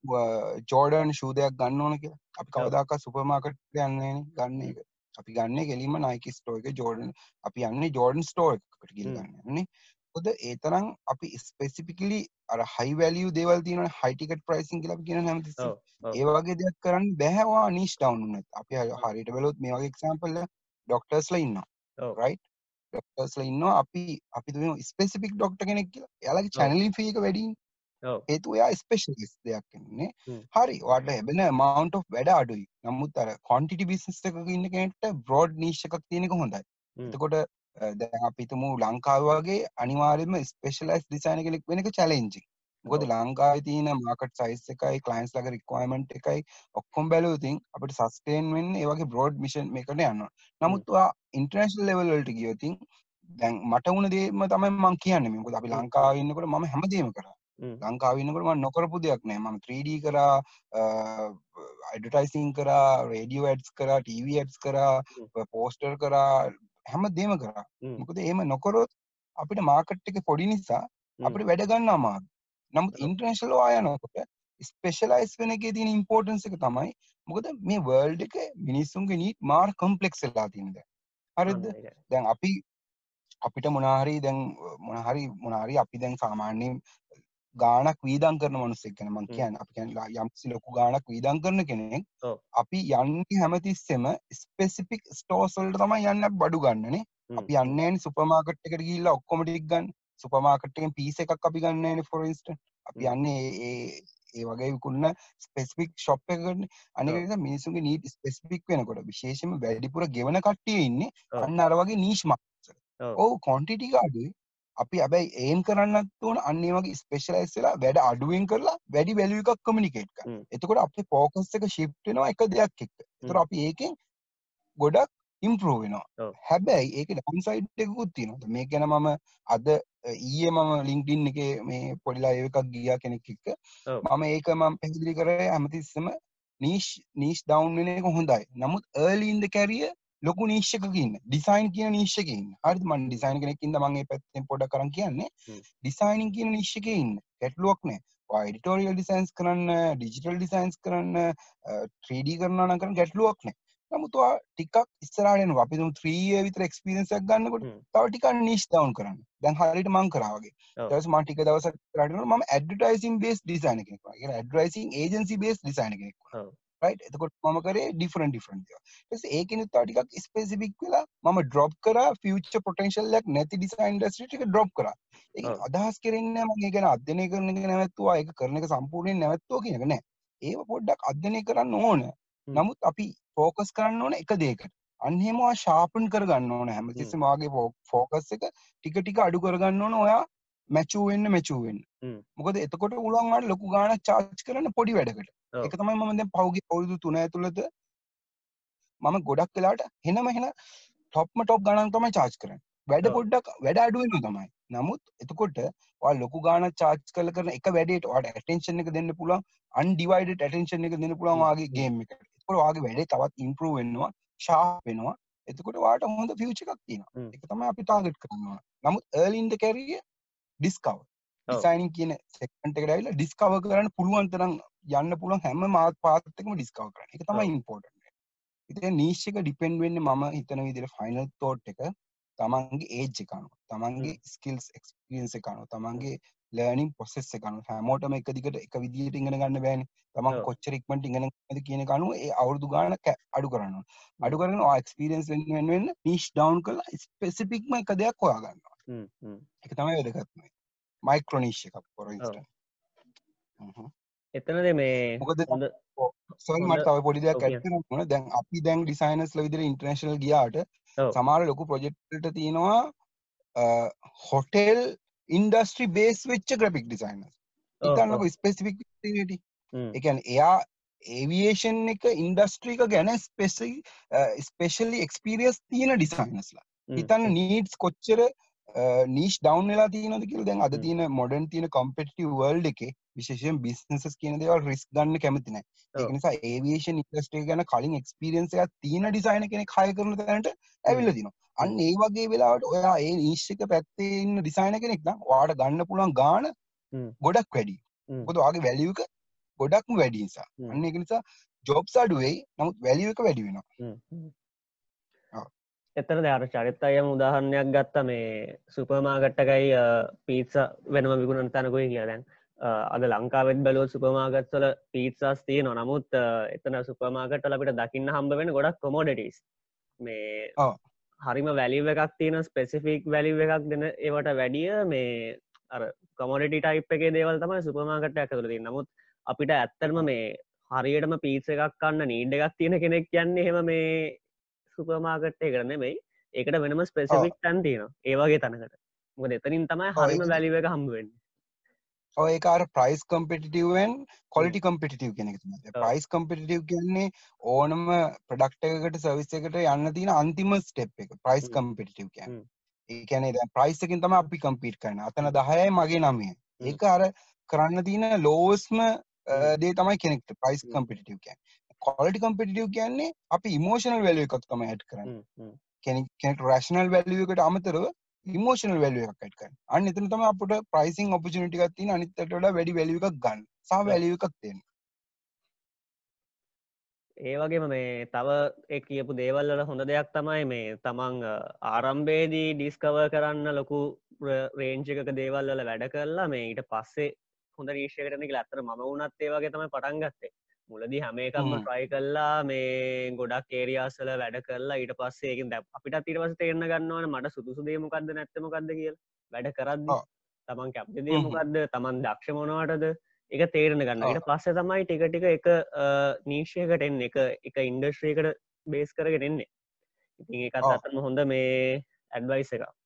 ජෝඩන් ෂූ දෙයක් ගන්න ඕන කියලා. අපි ඔව්. කවදාකවත් සුපර් මාකට් යන්නේ නේ ගන්න එක. අපි ගන්නේ කෙලින්ම Nike ස්ටෝර් එකේ ජෝඩන් අපි යන්නේ ජෝඩන් ස්ටෝර් එකකට ගිහලා හ්ම්. ගන්න යන්නේ. මොකද ඒ තරම් අපි ස්පෙસિෆිකලි අර හයි වැලියු දේවල් තියෙනවනේ හයි ටිකට් ප්‍රයිසින් කියලා අපි කියනවා හැමතිස්සෙම. ඔව්, ඔව්. ඒ වගේ දෙයක් කරන්න බැහැ ඔයා නිෂ් ඩවුන් වුණත් අපි හරි- හරියට බැලුවොත් මේ වගේ එක්සැම්පල් එක ඩොක්ටර්ස්ලා ඉන්නවා. රයිට් ඩොක්ටර්ස්ලා ඉන්නවා අපි අපි දුවෙන ස්පෙસિෆික් ඩොක්ටර් කෙනෙක් කියලා එයාලගේ ඔව්. චැනලින් ෆී එක වැඩි ඔව්. හේතුව එයා ස්පෙෂලිස්ට් දෙයක් හ්ම්. හරි ලැබෙන amount of වැඩ අඩුයි නමුත් අර business එකක ඉන්න කෙනෙක්ට broad niche එකක් තියෙන එක හොඳයි. එතකොට දැන් අපි හිතමු ලංකාව වගේ අනිවාර්යයෙන්ම ස්පෙෂලයිස් ඩිසයිනර් කෙනෙක් වෙන එක challenging මොකද. ලංකාවේ තියෙන මාකට් සයිස් එකයි ක්ලයින්ස් ලගේ රික්වයර්මන්ට් එකයි ඔක්කොම බැලුවොත් ඉතින් අපිට සස්ටේන් වෙන්නේ ඒ වගේ බ්‍රෝඩ් මිෂන් එකකට යනවා. නමුත් ඔයා ඉන්ටර්නැෂනල් ලෙවල් වලට ගියොත් ඉතින් දැන් මට වුණ දේම තමයි මම කියන්නේ. මොකද අපි හ්ම්. ලංකාවේ ඉන්නකොට මම හැමදේම කරා. හ්ම්. ලංකාවේ ඉන්නකොට මම නොකරපු දෙයක් නෑ. මම 3D කරා, ඇඩ්වර්ටයිසිං කරා, රේඩියෝ ඇඩ්ස් කරා, ටීවී ඇඩ්ස් කරා, හ්ම්. පෝස්ටර් කරා, හැමදේම කරා. හ්ම්. මොකද එහෙම නොකරොත් අපිට මාකට් එක පොඩි නිසා හ්ම්. අපිට වැඩ ගන්න අමාරුයි. නමුත් ඔව්. ඉන්ටර්නැෂනල් ඔයා යනකොට ස්පෙෂලයිස් වෙන එකේ තියෙන ඉම්පෝර්ටන්ස් එක තමයි මොකද මේ වර්ල්ඩ් එක මිනිස්සුන්ගේ නීඩ් මාර කම්ප්ලෙක්ස් වෙලා තියෙන දැන්. හරිද? දැන් අපි අපිට මොනාහරි දැන් මොනහරි මොනාරි අපි දැන් සාමාන්‍යයෙන් ගානක් වීදම් කරන මනුස්සෙක් ගැන මං. කියන්නේ අපි යම්කිසි ලොකු ගානක් වීදම් කරන කෙනෙක්. අපි යන්නේ හැමතිස්සෙම ස්පෙસિෆික් ස්ටෝර්ස් වලට තමයි යන්නේ බඩු ගන්නනේ. අපි යන්නේ නැහැනේ සුපර් මාකට් එකට ගිහිල්ලා ඔක්කොම ටික ගන්න. සුපමාකටෙන් පිස එකක් අපි ගන්නන ෆොරස්ට අපි යන්න ඒ ඒ වගේ විකුන්න ස්පෙස්පික් ශොප් එකන අනික මිනිසුගේ නීට ස්පෙස්පික් වෙනකොට විශේෂම වැඩිපුර ගෙවන කට්ටිය ඉන්න අන්න අර වගේ නීශ්මක් ඔහු කොන්ටිටි අඩුයි අපි ඇබැයි ඒම් කරන්නත් වන අන්නේ වගේ ස්පේෂලයිස් වෙලා වැඩ අඩුවෙන් කරලා වැඩි වැලු එකක් කමිනිකේට් කර එතකොට අපි පෝකස් එක ශිප්ටෙනවා එක දෙයක් එක්ක. තුර අපි ඒකෙන් ගොඩක් ඉම්පරෝවෙනවා හැබැයි ඒක ඩන්සයිට් එකකුත් තියෙනද මේ ගැන මම අද ඊයේ මම LinkedIn එකේ මේ පොඩි ලයිව් එකක් ගියා කෙනෙක් එක්ක. මම ඒක මම පැහැදිලි කරේ හැමතිස්සෙම නීෂ් නීෂ් ඩවුන් වෙන එක හොඳයි. නමුත් the career ලොකු ඉන්න. ඩිසයින් කියන ඉන්න. හරිද? මම ඩිසයින් කෙනෙක් ඉඳ මම මේ පැත්තෙන් පොඩ්ඩක් කරන් කියන්නේ. ඩිසයිනින් කියන නීෂ් එකේ ඉන්න. ගැටලුවක් නෑ. ඔයා එඩිටෝරියල් ඩිසයින්ස් කරන්න, ඩිජිටල් ඩිසයින්ස් කරන්න, 3D කරනවා නම් කරන්න ගැටලුවක් නෑ. නමුත් ඔයා ටිකක් එනවා. අපි තුමු 3 year විතර එක්ස්පීරියන්ස් එකක් ගන්නකොට. තව ටිකක් නීෂ් ඩවුන් කරන්න. දැන් හරියට මං කරා වගේ. ඔව්. ඊට පස්සේ මම ටික දවසක් ඉස්සරහට යනකොට මම ඇඩ්වර්ටයිසිං බේස් ඩිසයිනර් කෙනෙක්. ඒ ඇඩ්වර්ටයිසිං ඒජන්සි බේස් ඩිසයිනර් කෙනෙක් එතකොට මම කරේ. ඊට පස්සේ ඒකෙනුත් ටිකක් ස්පෙસિෆික් වෙලා මම ඩ්‍රොප් කරා ෆියුචර් පොටෙන්ෂල් එකක් නැති ඩිසයින් ඉන්ඩස්ට්‍රි ටික ඩ්‍රොප් කරා. ඔව්. අදහස් කරන්නේ ඒ ගැන අධ්‍යයනය කරන නැවැත්තුවා ඒක කරන එක සම්පූර්ණයෙන් නැවැත්තුවා කියන එක නෑ. ඒව පොඩ්ඩක් අධ්‍යයනය කරන්න ඕන. නමුත් අපි ફોකස් කරන්න ඕන එක එහෙම ඔයා ෂාපන් කරගන්න ඕන හ්ම්. හැමතිස්සෙම ඔයාගේ ෆෝකස් එක ටික ටික අඩු කරගන්න ඕන ඔයා මැචූ වෙන්න මැචූ වෙන්න. හ්ම්. මොකද එතකොට වල ලොකු ගාණක් චාර්ජ් කරන්න පොඩි වැඩකට. ඒක තමයි දැන් පහුගිය අවුරුදු 3 ඇතුළත මම ගොඩක් වෙලාවට හෙනම හෙන ටොප්ම ටොප් ගණන් තමයි චාර්ජ් කරන්නේ. වැඩ. පොඩ්ඩක් වැඩ අඩු වෙනවා තමයි. නමුත් එතකොට ලොකු ගාණක් චාර්ජ් කරලා කරන එක වැඩේට ඔයාට ඇටෙන්ෂන් එක දෙන්න පුළුවන් අන්ඩිවයිඩඩ් ඇටෙන්ෂන් එක දෙන්න පුළුවන් හ්ම්. ඔයාගේ ගේම් එකට. එතකොට ඔයාගේ වැඩේ තවත් ඉම්ප්‍රූව් වෙනවා, ෂාප් වෙනවා. එතකොට ඔයාට හොඳ ෆියුචර් එකක් තියෙනවා. හ්ම්. ඒක තමයි අපි ටාගට් කරන්න ඕන. නමුත් career discover ඔව්. ඩිසයිනින් කියන සෙක්මන්ට් එකට ඇවිල්ලා ඩිස්කවර් කරන්න පුළුවන් තරම් යන්න පුළුවන් හැම මාත් පාත් එකම ඩිස්කවර් කරන්න. ඒක තමයි ඔව්. ඉම්පෝටන්ට්. ඉතින් නීෂ් එක ඩිපෙන්ඩ් වෙන්නේ මම හිතන විදිහට ෆයිනල් තෝට් එක තමන්ගේ ඒජ් එක අනුව, තමන්ගේ. ස්කිල්ස් එක්ස්පීරියන්ස් එක අනුව. තමන්ගේ ලර්නින් ප්‍රොසෙස් එක අනුව හැමෝටම එක දිගට එක විදිහට ඉගෙන ගන්න බෑනේ. තමන් ඔව්. කොච්චර ඉක්මනට ඉගෙන ගන්නද කියන එක අනුව ඒ අවුරුදු ගාන අඩු කරන්න. අඩු කරගෙන ඔයා එක්ස්පීරියන්ස් වෙන්න වෙන්න වෙන්න නීෂ් ඩවුන් කරලා ස්පෙસિෆික්ම එක දෙයක් හොයා. හ්ම්. ඒක තමයි වැදගත්ම. මයික්‍රෝ නීෂ් එකක්. හ්ම්. එතනද මේ මොකද හොඳ සොරි හොඳ මට තව පොඩි දෙයක් ඔව් ඇඩ් කියන්න. කරන්න ඕන. දැන් අපි දැන් ඩිසයිනර්ස්ලා විදිහට ඉන්ටර්නැෂනල් ගියාට ඔව්. සමහර ලොකු ප්‍රොජෙක්ට් තියෙනවා හොටෙල් ඉන්ඩස්ට්‍රි බේස් වෙච්ච ස්පෙસિෆික් ඇක්ටිවිටි. හ්ම්. ඒ කියන්නේ එයා ඒවියේෂන් එක ඉන්ඩස්ට්‍රි එක ගැන ස්පෙසි ස්පෙෂලි එක්ස්පීරියන්ස් තියෙන ඩිසයිනර්ස්ලා. හ්ම්. හිතන්න. නීඩ්ස් කොච්චර නීෂ් ඩවුන් වෙලා තියෙනවද කියලා දැන් අද. තියෙන මොඩර්න් තියෙන කම්පිටිටිව් වර්ල්ඩ් එකේ විශේෂයෙන් බිස්නසස් කියන දේවල් රිස්ක් ගන්න කැමති නැහැ. ඒක ඔව්. නිසා ඒවියේෂන් ඉන්ඩස්ට්‍රි එක ගැන කලින් එක්ස්පීරියන්ස් එකක් තියෙන ඩිසයිනර් කෙනෙක් හයර් කරන තැනට. ඇවිල්ලා තිනවා. අන්න. ඒ වගේ වෙලාවට ඔයා ඒ නීෂ් එක පැත්තේ ඉන්න ඩිසයිනර් කෙනෙක් නම් ඔයාට ගන්න පුළුවන් හ්ම්. ගොඩක් වැඩි. හ්ම්. මොකද ඔයාගේ වැලියු එක ගොඩක්ම වැඩි නිසා. අන්න ඒක නිසා ජොබ්ස් අඩු වෙයි. නමුත් වැලියු එක වැඩි වෙනවා. එතන අර චරිත අයම උදාහරණයක් ගත්ත මේ සුපමාගට්ටකයි පීත්ස වෙනම විගුණන් තැනකුයි කිය දැන් අ, අද ලංකාවෙත් බැලෝ සුපමාගත්වල පීත්සස් තියනවා නමුත් අ, එතන සුපමාගට්ටල අපිට දකින්න හම්බ වෙන ගොඩක් කොමෝඩටස් මේ. හරිම වැලිව එකක් තියෙන ස්පෙසිෆික් වැලිව එකක් දෙන ඒවට වැඩිය මේ අර කමොඩටි ටයිප් එකේ දේවල් තමයි සුපමාගට්ට ඇතුළති නමුත් අපිට ඇත්තටම මේ හරියටම පීස එකක් කන්න නීඩ එකක් තියෙන කෙනෙක් කියන්නේ හෙම මේ සුපමාගට්ටය කරන මෙයි ඒකට වෙනම ස්පෙසිෆික් තැන් තියෙන ඒවාගේ තනකට. මොක එතනින් තමයි හරිම වැලිව එක හම්බුවෙන් ඔය ඒක අර ප්‍රයිස් කම්පිටිටවන් කොලිටි කම්පිටිටව කෙනෙක්. ප්‍රයිස් කම්පිටිටව කියන්නේ ඕනම ප්‍රඩක්ට එකකට සවිස්ස එකට යන්න තියෙන අන්තිම ස්ටෙප් එක ප්‍රයිස්. කම්පිටිටව කියන්න හ්ම්. ඒකැනේ දැ ප්‍රයිස්සකින් තම අපි කම්පිට කරන අතන දහයයි මගේ හ්ම්. ඒක අර කරන්න තියෙන ලෝස්ම. දේ තමයි කෙනෙක්ට ප්‍රයිස්. කම්පිටිටව කියන් කොලිටි කම්පිටිටව කියන්නේ අපි ඉමෝෂනල් වැල එකක් තම ඇට් කරන්න. කෙනෙක් රශනල් වැල්ලියකට අමතරව ඉමෝෂනල් වැල්ුව එකක් ඇට් කරන්න අන්න එතන තම අපට ප්‍රයිසිං ඔපචනිටිකක් තින අනිත්තට වැඩි වැලිය එකක් ගන්න. සා වැලිය එකක් තියෙන ඒ වගේම මේ තව ඒ කියපු දේවල්වල හොඳ දෙයක් තමයි මේ තමන් ආරම්භේදී ඩිස්කව කරන්න ලොකු රේංචික දේවල්වල වැඩ කරලා මේ ඊට පස්සේ හොඳ රීෂයකරන ලත්තර ම වනත් ඒ වගේ තමයි පටන් ගත්තේ මුලදි හැම එකක්ම. ට්‍රයි කල්ලා මේ ගොඩක් ඒරියාසල වැඩ කරලා ඊට පස්සේ ඒකින් දැ අපිට තිරවස තේරන්න ගන්නවන මට සුදුසු දේමකක්ද නැත්තමකක්ද කිය වැඩ කරද්දි. තමන් කැප්ති හ්ම්. දේමකක්ද තමන් දක්ෂ මොනවටද එක තේරණ ගන්න. ඊට පස්සේ තමයි ටික ටික එක නීශ්‍යයකට එන්න එක එක ඉන්ඩස්ට්‍රීකට බේස් කරගෙන එන්නේ ඉතින් එකත්. අතම හොඳ මේ ඇඩ්වයිස් එක ඕ අ,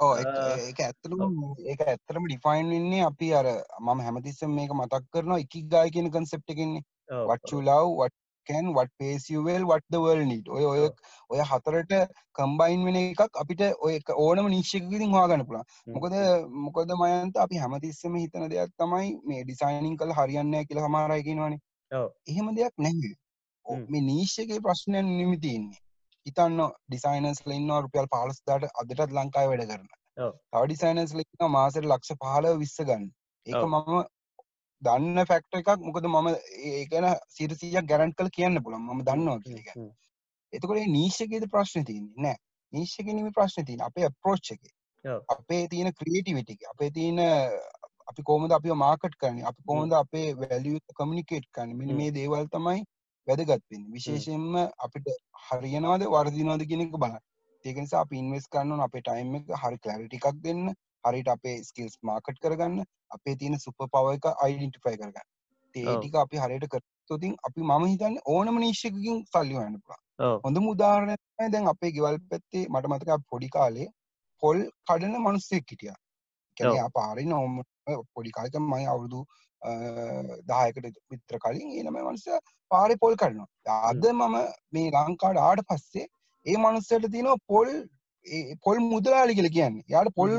ඒක ඇත්තලම ඒක ඇත්තරම ඩිෆයින් වෙන්නේ අපි අර මම හැමතිස්සම මේක මතක් කරනවා එකි ගාය කියන කන්සෙප්ට එකන්නේ what you love what can what pays you well what the world need ඔය ඔය. ඔය හතරට කම්බයින් වෙන එකක් අපිට ඔය එක ඕනම නිශ්චයකින් හොයාගන්න පුළුවන් මොකද. මොකද මයන්ත අපි හැමතිස්සම හිතන දෙයක් තමයි මේ ඩිසයිනින් කළ හරියන්න කියලා සමහර අය කියනවනේ. එහෙම දෙයක් නැහැ. මේ නීශ්‍යකේ ප්‍රශ්නයන් නිමි තියන්නේ හිතන්න ඩිසයිනස් ලඉන්නවා රුපියල් පාලස්දාට අදටත් ලංකායි වැඩ කරන. තව ඩිසයිනස් ලඉන්න මාසට ලක්ෂ පහල විස්ස ගන්න. ඒක. මම දන්න ෆැක්ට එකක්. මොකද මම ඒකන සිරසියක් ගැරන්ට කල කියන්න පුළන් ම දන්නවා හ්ම්. එතකොට නීශ්‍යකේද ප්‍රශ්න තියන්නේ නෑ. නීශ්‍යකනීම ප්‍රශ්න තියන අපේ අප්‍රෝච්ච එක. අපේ තියෙන ක්‍රියටිවිටි අපේ තියෙන අපි කොමද අපි මාකට් කරන අපි කොහොඳ අපේ වැලිය කමිනිකේට් කරන්න? මෙනි. මේ දේවල් තමයි වැදගත්වෙන්න විශේෂයෙන්ම අපිට හරියනවාද වර්දිනවාද කෙනෙක බල ඒකනිසා අපි ඉන්වස් කරන්න අපේ ටයිම් එක හරි කලරිටිකක් දෙන්න හරිට අපේ ස්කිල්ස් මාකට් කරගන්න අපේ තියෙන සුප පව එක අයිඩෙන්ටිෆයි කරගන්න. ඒටික අපි හරියට කරතුතින් අපි මම හිතන්න ඕනම නිශ්ෂකින් සල්ලි වන්න පුළා. හොඳ මුදාහරණය තමයි දැන් අපේ ගෙවල් පැත්තේ මට මතක පොඩි කාලේ පොල් කඩන මනුස්සෙක් හිටියා කැන ඔව්. පාරි නොම පොඩි කාලක මයි අවුරුදු දායකට විත්‍ර කලින් ඒනම මනුස්ස පාරි පොල් කරනවා අද මම මේ ලංකාඩ ආට පස්සේ ඒ මනුස්සට තියනවා පොල් පොල් මුදලාලි කියල කියන්න. යාට පොල්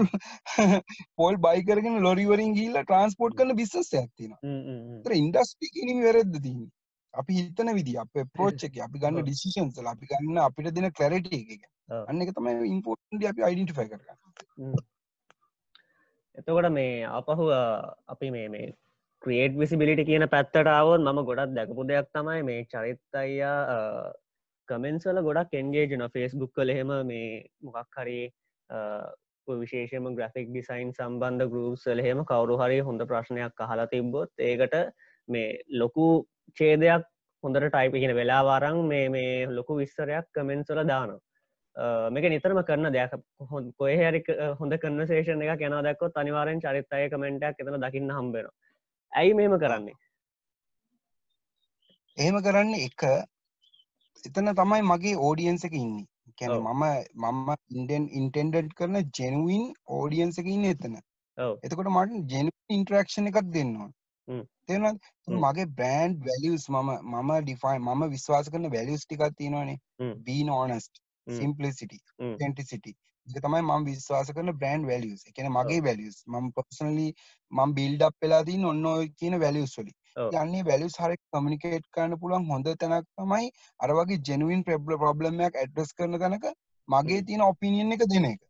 පොල් බයිකරගෙන ලොරිවරින් ගිල්ල ට්‍රන්ස්පෝට් කරන බිස්සස් හ්ම්. තර ඉන්ඩස්ටි කිනීම වැරද්ද තින් අපි හිතන විදි අප ප්‍රෝච්ච එක. අපි ගන්න. ඩිසිෂන්සල අපි ගන්න අපිට දෙන කලරට එක. අන්න එක තමයි ඉම්පෝර්ටන්ට අපි අයිඩෙන්ටිෆයි කරගන්න. එතකොට මේ අපහු අපි මේ මේ ක්‍රියේට් විසිබිලිට කියන පැත්තට අවුත් මම ගොඩක් දැකපු දෙයක් තමයි මේ චරිත් අයියා කමෙන්සල ගොඩක් එන්ගේජන ෆෙස්බුක් කල එහෙම මේ මොකක් හරි අ, ඔය විශේෂම ග්‍රෆික් ඩිසයින් සම්බන්ධ ගරුප්සල එහෙම කවරු හරි හොඳ ප්‍රශ්නයක් අහලා තිබ්බොත් ඒකට මේ ලොකු චේදයක් හොඳට ටයිප කියන වෙලා වාරං මේ මේ ලොකු විස්තරයක් කමෙන්සල දානවා. මේක නිතරම කරන දෙයක්. හො- කොහේ හරි ක- හොඳ කන්නසේෂන එක කෙන දක්කොත් අනිවාරෙන් චරිත්තය කමෙන්ටක් එතන දකින්න හම්බෙන ඇයි මේම කරන්නේ? එහෙම කරන්න එක එතන තමයි මගේ ඕඩියන්ස එක ඉන්න. කැන. මම මම ඉන්ඩන් ඉන්ටෙන්ඩඩ් කරන ජෙනුවන් ඕඩියන්ස එක ඉන්න එතන. එතකොට මට ජෙනු ඉන්ට්‍රක්ෂණ එකක් දෙන්නවා හ්ම්. මගේ බ්‍රන්ඩ් වැලියස් මම මම ඩිෆයි මම විශ්වාස කරන වැලියස් ටිකක් තියෙනවානේ. ඕනස්ට හ්ම්. සිම්පලිසිටි. ටෙන්ටිසිටි තමයි මම විශ්වාස කරන බ්‍රන්ඩ් වැලියස් එකන මගේ වැලියස් මම පර්සනලි මම බිල්ඩ් අප් වෙලා තින් ඔන්න ඔය කියන වැලියස් වලි. යන්නේ වැලියස් හරි කමියනිකේට් කරන්න පුළුවන් හොඳ තැනක් තමයි අර වගේ ජෙනුවින් ප්‍රබ්ල ප්‍රොබ්ලම්යක් ඇඩ්‍රස් කරන තැනක මගේ තියෙන ඔපිනියන් එක දෙන එක.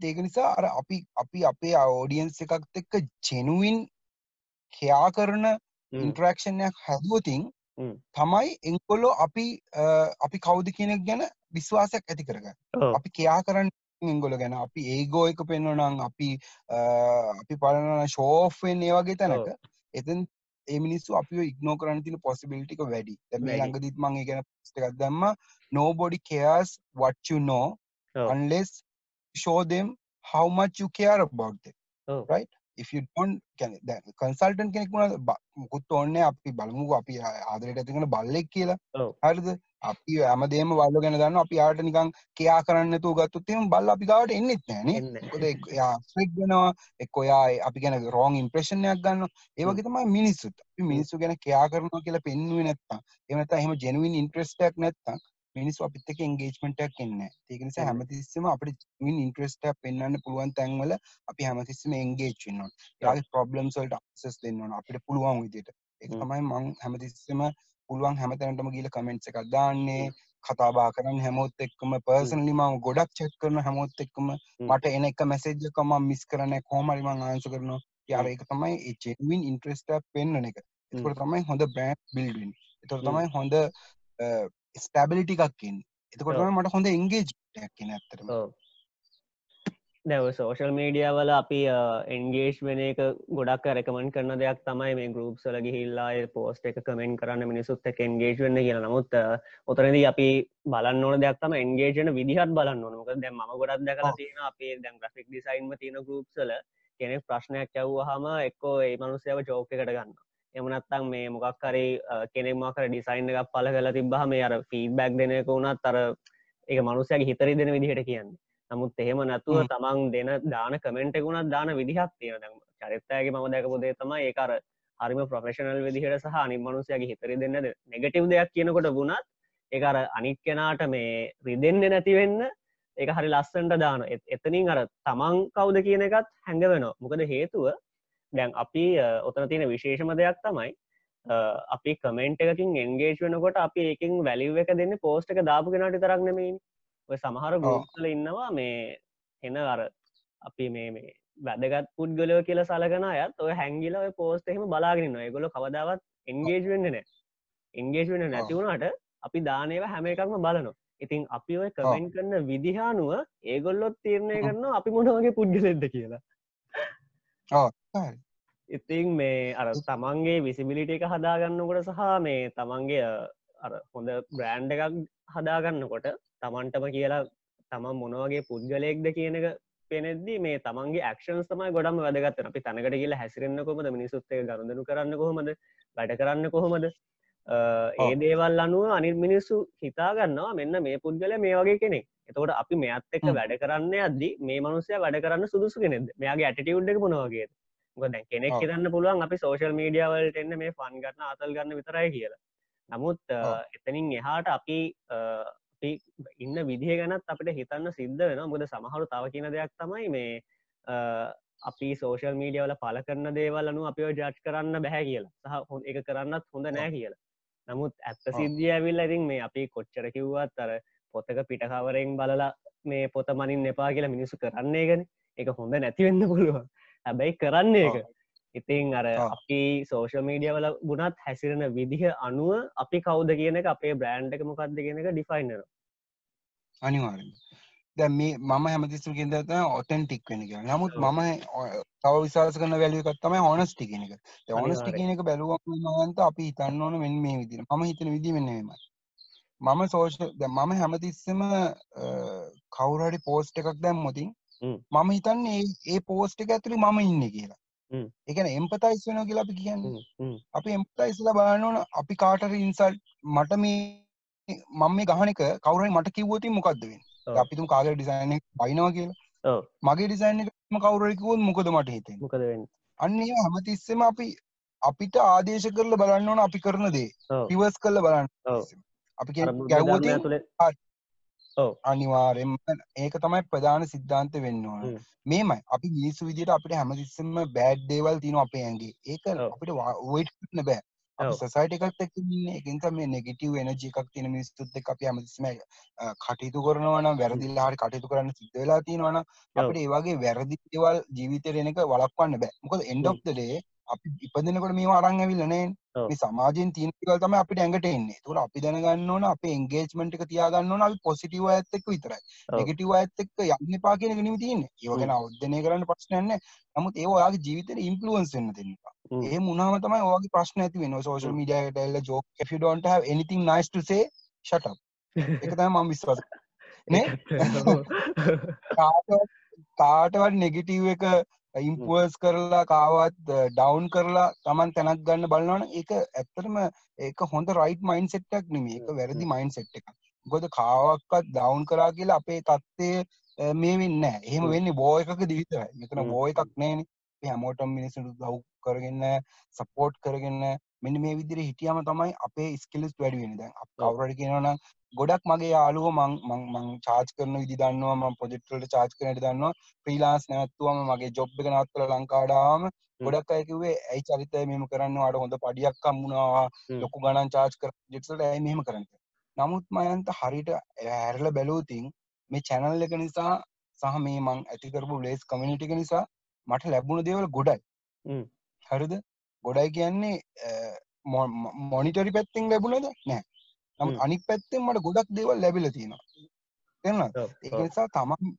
ඒක නිසා අර අපි අපි අපේ ඕඩියන්ස් එකත් එක්ක ජෙනුවින් කයා කරන. ඉන්ට්‍රක්ෂණයක් හැදුවතින්. තමයි එංකොල්ලෝ අපි අපි කවුද කියනෙක් ගැන විශ්වාසයක් ඇති කරගන්න. අපි කයා කරන්න ඉංගොල ගැන. අපි ඒගෝ එක පෙන්වනං අපි අපි පලන ශෝෆෙන් ඒ වගේ තැනක. එතන් ඒ මිනිස්සු අපි ඉක්නෝ කරන්න තින පොසිබිලිටික වැඩි. මේ. ළඟදිත් මං ඒ ගැන එකක් දැම්ම. Nobody cares what you know ඔව්. unless show them how if you don't consultant කෙනෙක් වුණ මුකුත් ඕන්නේ අපි බලමු අපි ආදරයට ඇතිකෙන බල්ලෙක් කියලා. හරිද? අපි හැමදේම බල්ල ගැන දන්න අපි ආට නිකං කයා කරන්න තු ගත්තුත්තේම බල්ල අපි ගාවට එන්නෙත් නෑන ෆෙක් වෙනවා. එක් ඔයා අපි ගැන රෝං ඉම්ප්‍රේෂණයක් ගන්න ඒවගේ තමයි මිනිස්සුත්. මිනිස්සු ගැන කයා කරනවා කියලා පෙන්නුවේ නැත්තා එමත එහෙම ජෙනුවන් ඉන්ට්‍රස්ටක් නැත්තා මිනිස් අපිත් එක එන්ගේජ්මටක් එන්න ඒක නිසා එන්න. හැමතිස්සම අපිට ජෙනුවන් ඉන්ට්‍රස්ටක් පෙන්වන්න පුළුවන් තැන්වල අපි හැමතිස්සම ඔව්. යාගේ ප්‍රොබ්ලම්ස් වලට අක්සස් දෙන්න ඕන. අපිට පුළුවන් විදියට ඒක හ්ම්. තමයි මං හැමතිස්සම පුළුවන් හැමතැනටම ගිහලා කමෙන්ට්ස් එකක් දාන්නේ. කතා බහ කරන්න හැමෝත් එක්කම. පර්සනලි මම ගොඩක් චැට් කරන හැමෝත් එක්කම. මට එන එක මැසේජ් එක මම මිස් කරන්නේ කොහොම හරි මං ආන්සර් කරනවා. යාර. ඒක තමයි ජෙනුවින් ඉන්ට්‍රස්ට් පෙන්වන එක. එතකොට තමයි හොඳ බ්‍රෑන්ඩ් බිල්ඩ් වෙන්නේ. එතකොට හ්ම්. තමයි හොඳ ස්ටැබිලිටි එකක් එන්නේ. එතකොට ඔව්. තමයි මට හොඳ ඇත්තටම. ඕ දැව සෝෂල් මීඩිය වල අපි එන්ගේෂ් වෙන එක ගොඩක් රැකමන් කරන දෙයක් තමයි මේ ගරුප් සල ගිහිල්ලා පෝස්ට එක කමෙන්් කරන්න මිනිසුත් එක එන්ගේජ් වෙන්න කියලා. නමුත් ඔතරද අපි බලන්න ඕන දෙයක් තම එන්ගේජන විදිහත් බලන්න ඕනක දැ ම ගොඩක් දැකලා. තියෙන අපේ දැන් ග්‍රෆික් ඩිසයින්ම තියෙන ගරුප්සල කෙනෙක් ප්‍රශ්නයක් ඇව්ව හම එක්කෝ ඒ මනුසයාව චෝක එකට ගන්න එමනත්තම් මේ මොකක් කරි කෙනෙක්මකර ඩිසයින් එකක් පල කලා තිබහ මේ අර ෆීඩබැක් දෙනක වුණත් අර ඒක මනුසයගේ හිතරි දෙන විදිහට කියන්නේ. නමුත් එහෙම නැතුව. තමන් දෙන දාන කමෙන්ට් එකකුණත් දාන විදිහක් තියෙන දැන් චරිතයගේ මම දැකපුදේ තමයි ඒකර හරිම ප්‍රොෆෙෂනල් විදිහට සහ අනි මනුසයගේ හිතරි දෙන්න නෙගටව් දෙයක් කියනකොට වුණත් ඒකර අනික් කෙනාට මේ රිදෙන්න නැතිවෙන්න ඒක හරි ලස්සන්ට දාන. එත්- එතනින් අර තමන් කවුද කියන එකත් හැඟ වෙනවා මොකද හේතුව දැන් අපි ඔතන තියෙන විශේෂම දෙයක් තමයි අපි කමෙන්ට් එකකින් එන්ගේජ් වෙනකොට අපි ඒකින් වැලිව් එක දෙන්න පෝස්ට් එක දාපු කෙනට තරක් නෙමෙයි ඔය සමහර ගෝක්ල ඉන්නවා මේ එන අර අපි මේ මේ වැදගත් පුද්ගලයෝ කියල සලකන අයත් ඔය හැංගිල ඔය පෝස්ට එහෙම බලාගෙන නොයගොල කවදාවත් එන්ගේජ් වෙන්න නෑ එන්ගේජ් වෙන නැතිවුණට අපි දානව හැම එකක්ම බලනවා. ඉතින් අපි ඔය කමෙන්් කරන්න විදිහානුව ඒගොල්ලොත් තීරණය කරන්න අපි මොනවගේ පුද්ගලෙද්ද කියලා. ඉතින් මේ අර තමන්ගේ විසිබිලිට එක හදාගන්නකොට සහ මේ තමන්ගේ අර හොඳ බ්‍රෑන්් එකක් හදාගන්නකොට තමන්ටම කියලා තමන් මොනවගේ පුද්ගලයෙක්ද කියන එක පෙනෙද්දි මේ තමන්ගේ ක්ෂන් තමයි ගොඩම වැදගත් අපි තනකට කියලා හැසිරෙන්න්න කොමද මිනිසුත්තේ ගරුදනු කරන්න කොහොමද? වැඩ කරන්න කොහොමද? ඒ දේවල් අනුව අනිල් මිනිස්සු හිතාගන්නවා මෙන්න මේ පුද්ගල මේ වගේ කෙනෙක් එතකොට අපි මෙත් එක්ක. වැඩ කරන්න අද්දි මේ මනුසය වැඩ කරන්න සුදුසු කෙනෙද මෙයාගේ ඇටිටියුඩ් එක මොනවගේ මොක දැන් කෙනෙක්. හිතන්න පුළුවන් අපි සෝශල් මීඩියවලට එන්න මේ ෆන් ගන්න අතල් ගන්න විතරයි කියලා නමුත්. එතනින් එහාට අපි අපි ඉන්න විදිහ ගැනත් අපිට හිතන්න සිද්ධ වෙන මුද සමහරු තව කියන දෙයක් තමයි මේ අපි සෝෂල් මීඩියවල පල කරන දේවල් අනු අපිෝ ජට් කරන්න බැහැ කියලා සහ හො එක කරන්නත් හොඳ නෑ කියලා නමුත් ඇත්ත. සිද්ධිය ඇවිල් ඉතින් මේ අපි කොච්චර කිව්වත් අර පොතක පිටකවරෙන් බලලා මේ පොත මනින් එපා කියලා මිනිසු කරන්නේ ගැන එක හොඳ නැතිවෙන්න පුළුවන් හැබැයි කරන්නේ එක. ඉතින් අර. අපි සෝෂල් මීඩියවල ගුණත් හැසිරෙන විදිහ අනුව අපි කවුද කියන එක අපේ බ්‍රෑන්් එක මොකක්ද කියන එක ඩිෆයින්නර අනිවාර්යෙන් දැන් මේ මම දේ තමයි ඔතෙන්ටික් වෙන එක. නමුත්. මම තව විශ්වාස කරන වැලියු එකක් තමයි honesty කියන එක. දැන් honesty අනිවාර්යෙන්. කියන එක බැලුවම මහන්ත අපි හිතන්න ඕන මෙන්න මේ විදිහට. මම හිතන මෙහෙමයි. මම දැන් මම හැමතිස්සෙම අ, කවුරු හරි පෝස්ට් එකක් දැම්මොතින්. මම හිතන්නේ ඒ පෝස්ට් එක ඇතුලේ මම ඉන්නේ කියලා. කියන්නේ එම්පතයිස් වෙනවා කියලා අපි කියන්නේ. අපි එම්පතයිස්ලා බලන්න ඕන අපි කාට හරි ඉන්සල්ට් මට මේ මම මේ ගහන එක කවුරු හරි මට කිව්වොත් ඉතින් මොකද්ද වෙන්නේ? ඔව්. අපි තුමු කාගේ ඩිසයින් එක බයිනවා කියලා. මගේ ඩිසයින් එකම කවුරු හරි කිව්වොත් මොකද මට හිතෙන්නේ මොකද අන්න හැමතිස්සෙම අපි අපිට ආදේශ කරලා බලන්න ඕන අපි කරන දේ. රිවර්ස් කරලා බලන්න. අපි තුළ අනිවාර්යෙන්ම ඒක තමයි ප්‍රධාන සිද්ධාන්ත වෙන්න ඕන හ්ම්. මේමයි අපි මිනිස්සු විදිහට අපිට හැමතිස්සෙම බෑඩ් දේවල් තියෙනවා අපේ ඇඟේ ඒක. අපිට වොයිට් කරන්න බෑ. සොසයිටි එකත් එක්ක ඉන්නේ ඒක නිසා මේ නෙගටිව් එනර්ජි එකක් මිනිස්සුත් එක්ක අපි හැමතිස්සෙම අ, කටයුතු කරනවා නම් වැරදිලා හරි කටයුතු කරන්න සිද්ධ වෙලා තියෙනවා නම් ඔව්. අපිට ඒ වගේ වැරදි දේවල් ජීවිතේට එන එක වළක්වන්න බෑ මොකද end අපි ඉපදෙනකොට මේවා අරන් ඇවිල්ලා නෑනේ ඔව්. මේ සමාජයෙන් තියෙන දේවල් තමයි අපිට ඇඟට එන්නේ. ඒකට අපි දැනගන්න ඕන අපේ engagement එක තියාගන්න ඕන අපි positive අයත් එක්ක විතරයි. නෙගටිව් අයත් එක්ක යන්න එපා කියන එක නෙමෙයි තියෙන්නේ. ඒව ගැන අවධානය කරන්න ප්‍රශ්නයක් නැහැ නමුත් ඒව ඔයාගේ ජීවිතේට ඉන්ෆ්ලුවන්ස් වෙන්න දෙන්න එපා. එහෙම වුණාම තමයි ඔයාගේ ප්‍රශ්න ඇති වෙන්නේ. සෝෂල්. මීඩියා එකට ඇවිල්ලා joke if you don't have anything nice to say shut up. ඒක තමයි මම විශ්වාස කරන්නේ. නේ? කාටවත් නෙගටිව් එක ඉම්පුවස් කරලා කාවත් ඩවන්් කරලා තමන් තැනක් ගන්න බලනවන එක ඇත්තරම ඒක හොඳ රයිට් මයින් සෙට්ටක් නෙම එක වැරදි මයින් සෙට් එක ගොද කාවක්කත් ඩවන්් කරා කියලා අපේ තත්ත්වය මේ වෙන්න එහෙම වෙන්න බෝ එකක දිවිතර මෙතන බෝ එකක් නෑන හැමෝටම් මිනිසුට දව් කරගන්න සපෝට් කරගන්න මෙන්න මේ විදිර හිටියම තමයි අපේ ස්කිලස් වැඩි වෙන දැන් කවරට කියනවන ගොඩක් මගේ යාලුව මං මං චාච් කරන විදි දන්නවා ම පොජෙක්ටලට චාච් කරනට දන්නවා. ප්‍රීලාස් නැත්තුවම මගේ ජොබ් එක නත්වල ලංකාඩාවම ගොඩක් අයකිවේ ඇයි චරිතය මෙම කරන්න? අට හොඳ පඩියක් කම්මුණවා ලොකු ගණන් චාච් කර ජෙක්සට ඇයි මෙම කරන්නට නමුත් මයන්ත හරිට ඇරල බැලූතින් මේ චැනල් එක නිසා සහ මේ මං ඇතිකරපු ලේස් කමිනිටික නිසා මට ලැබුණ දේවල් ගොඩයි. හරිද ගොඩයි කියන්නේ මොනිටරි පැත්තිෙන් ලැබුණද? නෑ නම් අනික් පැත්තෙන් මට ගොඩක් දේවල් ලැබිල තියෙනවා. එන්න ඒ නිසා තමන්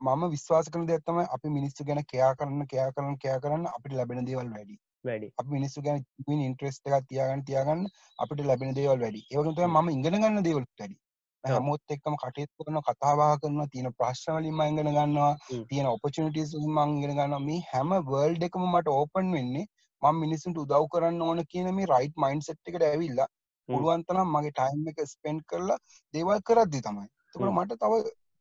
මම විශ්වාස කන දෙත්තම අපි මිනිස්සු ගැන කයා කරන්න කයා කරන්න කයා කරන්න අපිට ලැබෙන දේවල් වැඩි. වැඩි. අප මිනිස්සු ගැන ඉන්ට්‍රෙස්ට එකක් තියාගන්න තියාගන්න අපිට ලැබෙන දේවල් වැඩි. ඒවගත ම ඉගෙන ගන්න දේවල් වැඩි. හැමෝත් එක්කම කටයුතු කරන කතාවා කරන තියෙන ප්‍රශ්නවලින්ම ඉගෙන ගන්නවා තියෙන ඔපචනිටස් මං ඉගෙන ගන්න මේ හැම වර්ල්ඩ් එකම මට ඕපන් වෙන්නේ මම මිනිසුන්ට උදව් කරන්න ඕන කියන මේ රයිට් මයින්් සෙට් එකට ඇවිල්ලා පුළුවන්තනම් මගේ ටයිම් එක ස්පෙන්ඩ් කරලා දේවල් කරද්දි තමයි. තකට මට තව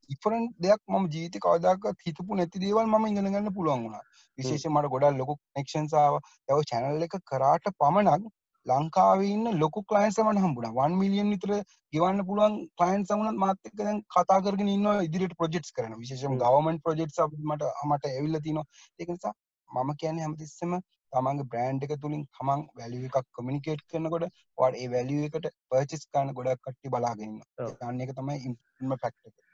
ඉෆරන් දෙයක් ම ජීත කවදක් හිතපු නැති දේවල් ම ඉගෙන ගන්න පුළුවන් වුණා. විශේෂ මට ගොඩල් ලොකු නෙක්ෂන්සාාව යව චැනල් එක කරාට පමණක් ලංකාවන්න ලොකු කලයින්සමට හම්බුණ. වන් මිලියන් විතර ගවන්න පුළුවන් කලයින් සමනත් මාතක දැන් කතා කරගෙන ඉන්න ඉදිරිට ප්‍රජෙට්ස් කරන විශේෂම ගවමන් ප්‍රජෙට් මට මට ඇවිල්ල තිනවා ඒකනිසා මම කියන හැමතිස්සම තමන්ගේ බ්‍රෑන්් එක තුළින් තමන් වැලිය එකක් කමිනිකේට් කරනකොට වට ඒ වැලිය එකට පර්චිස් කාන ගොඩක් කට්ටි බලාගන්න යන්න එක. තමයි ඉම්ම පැක්ට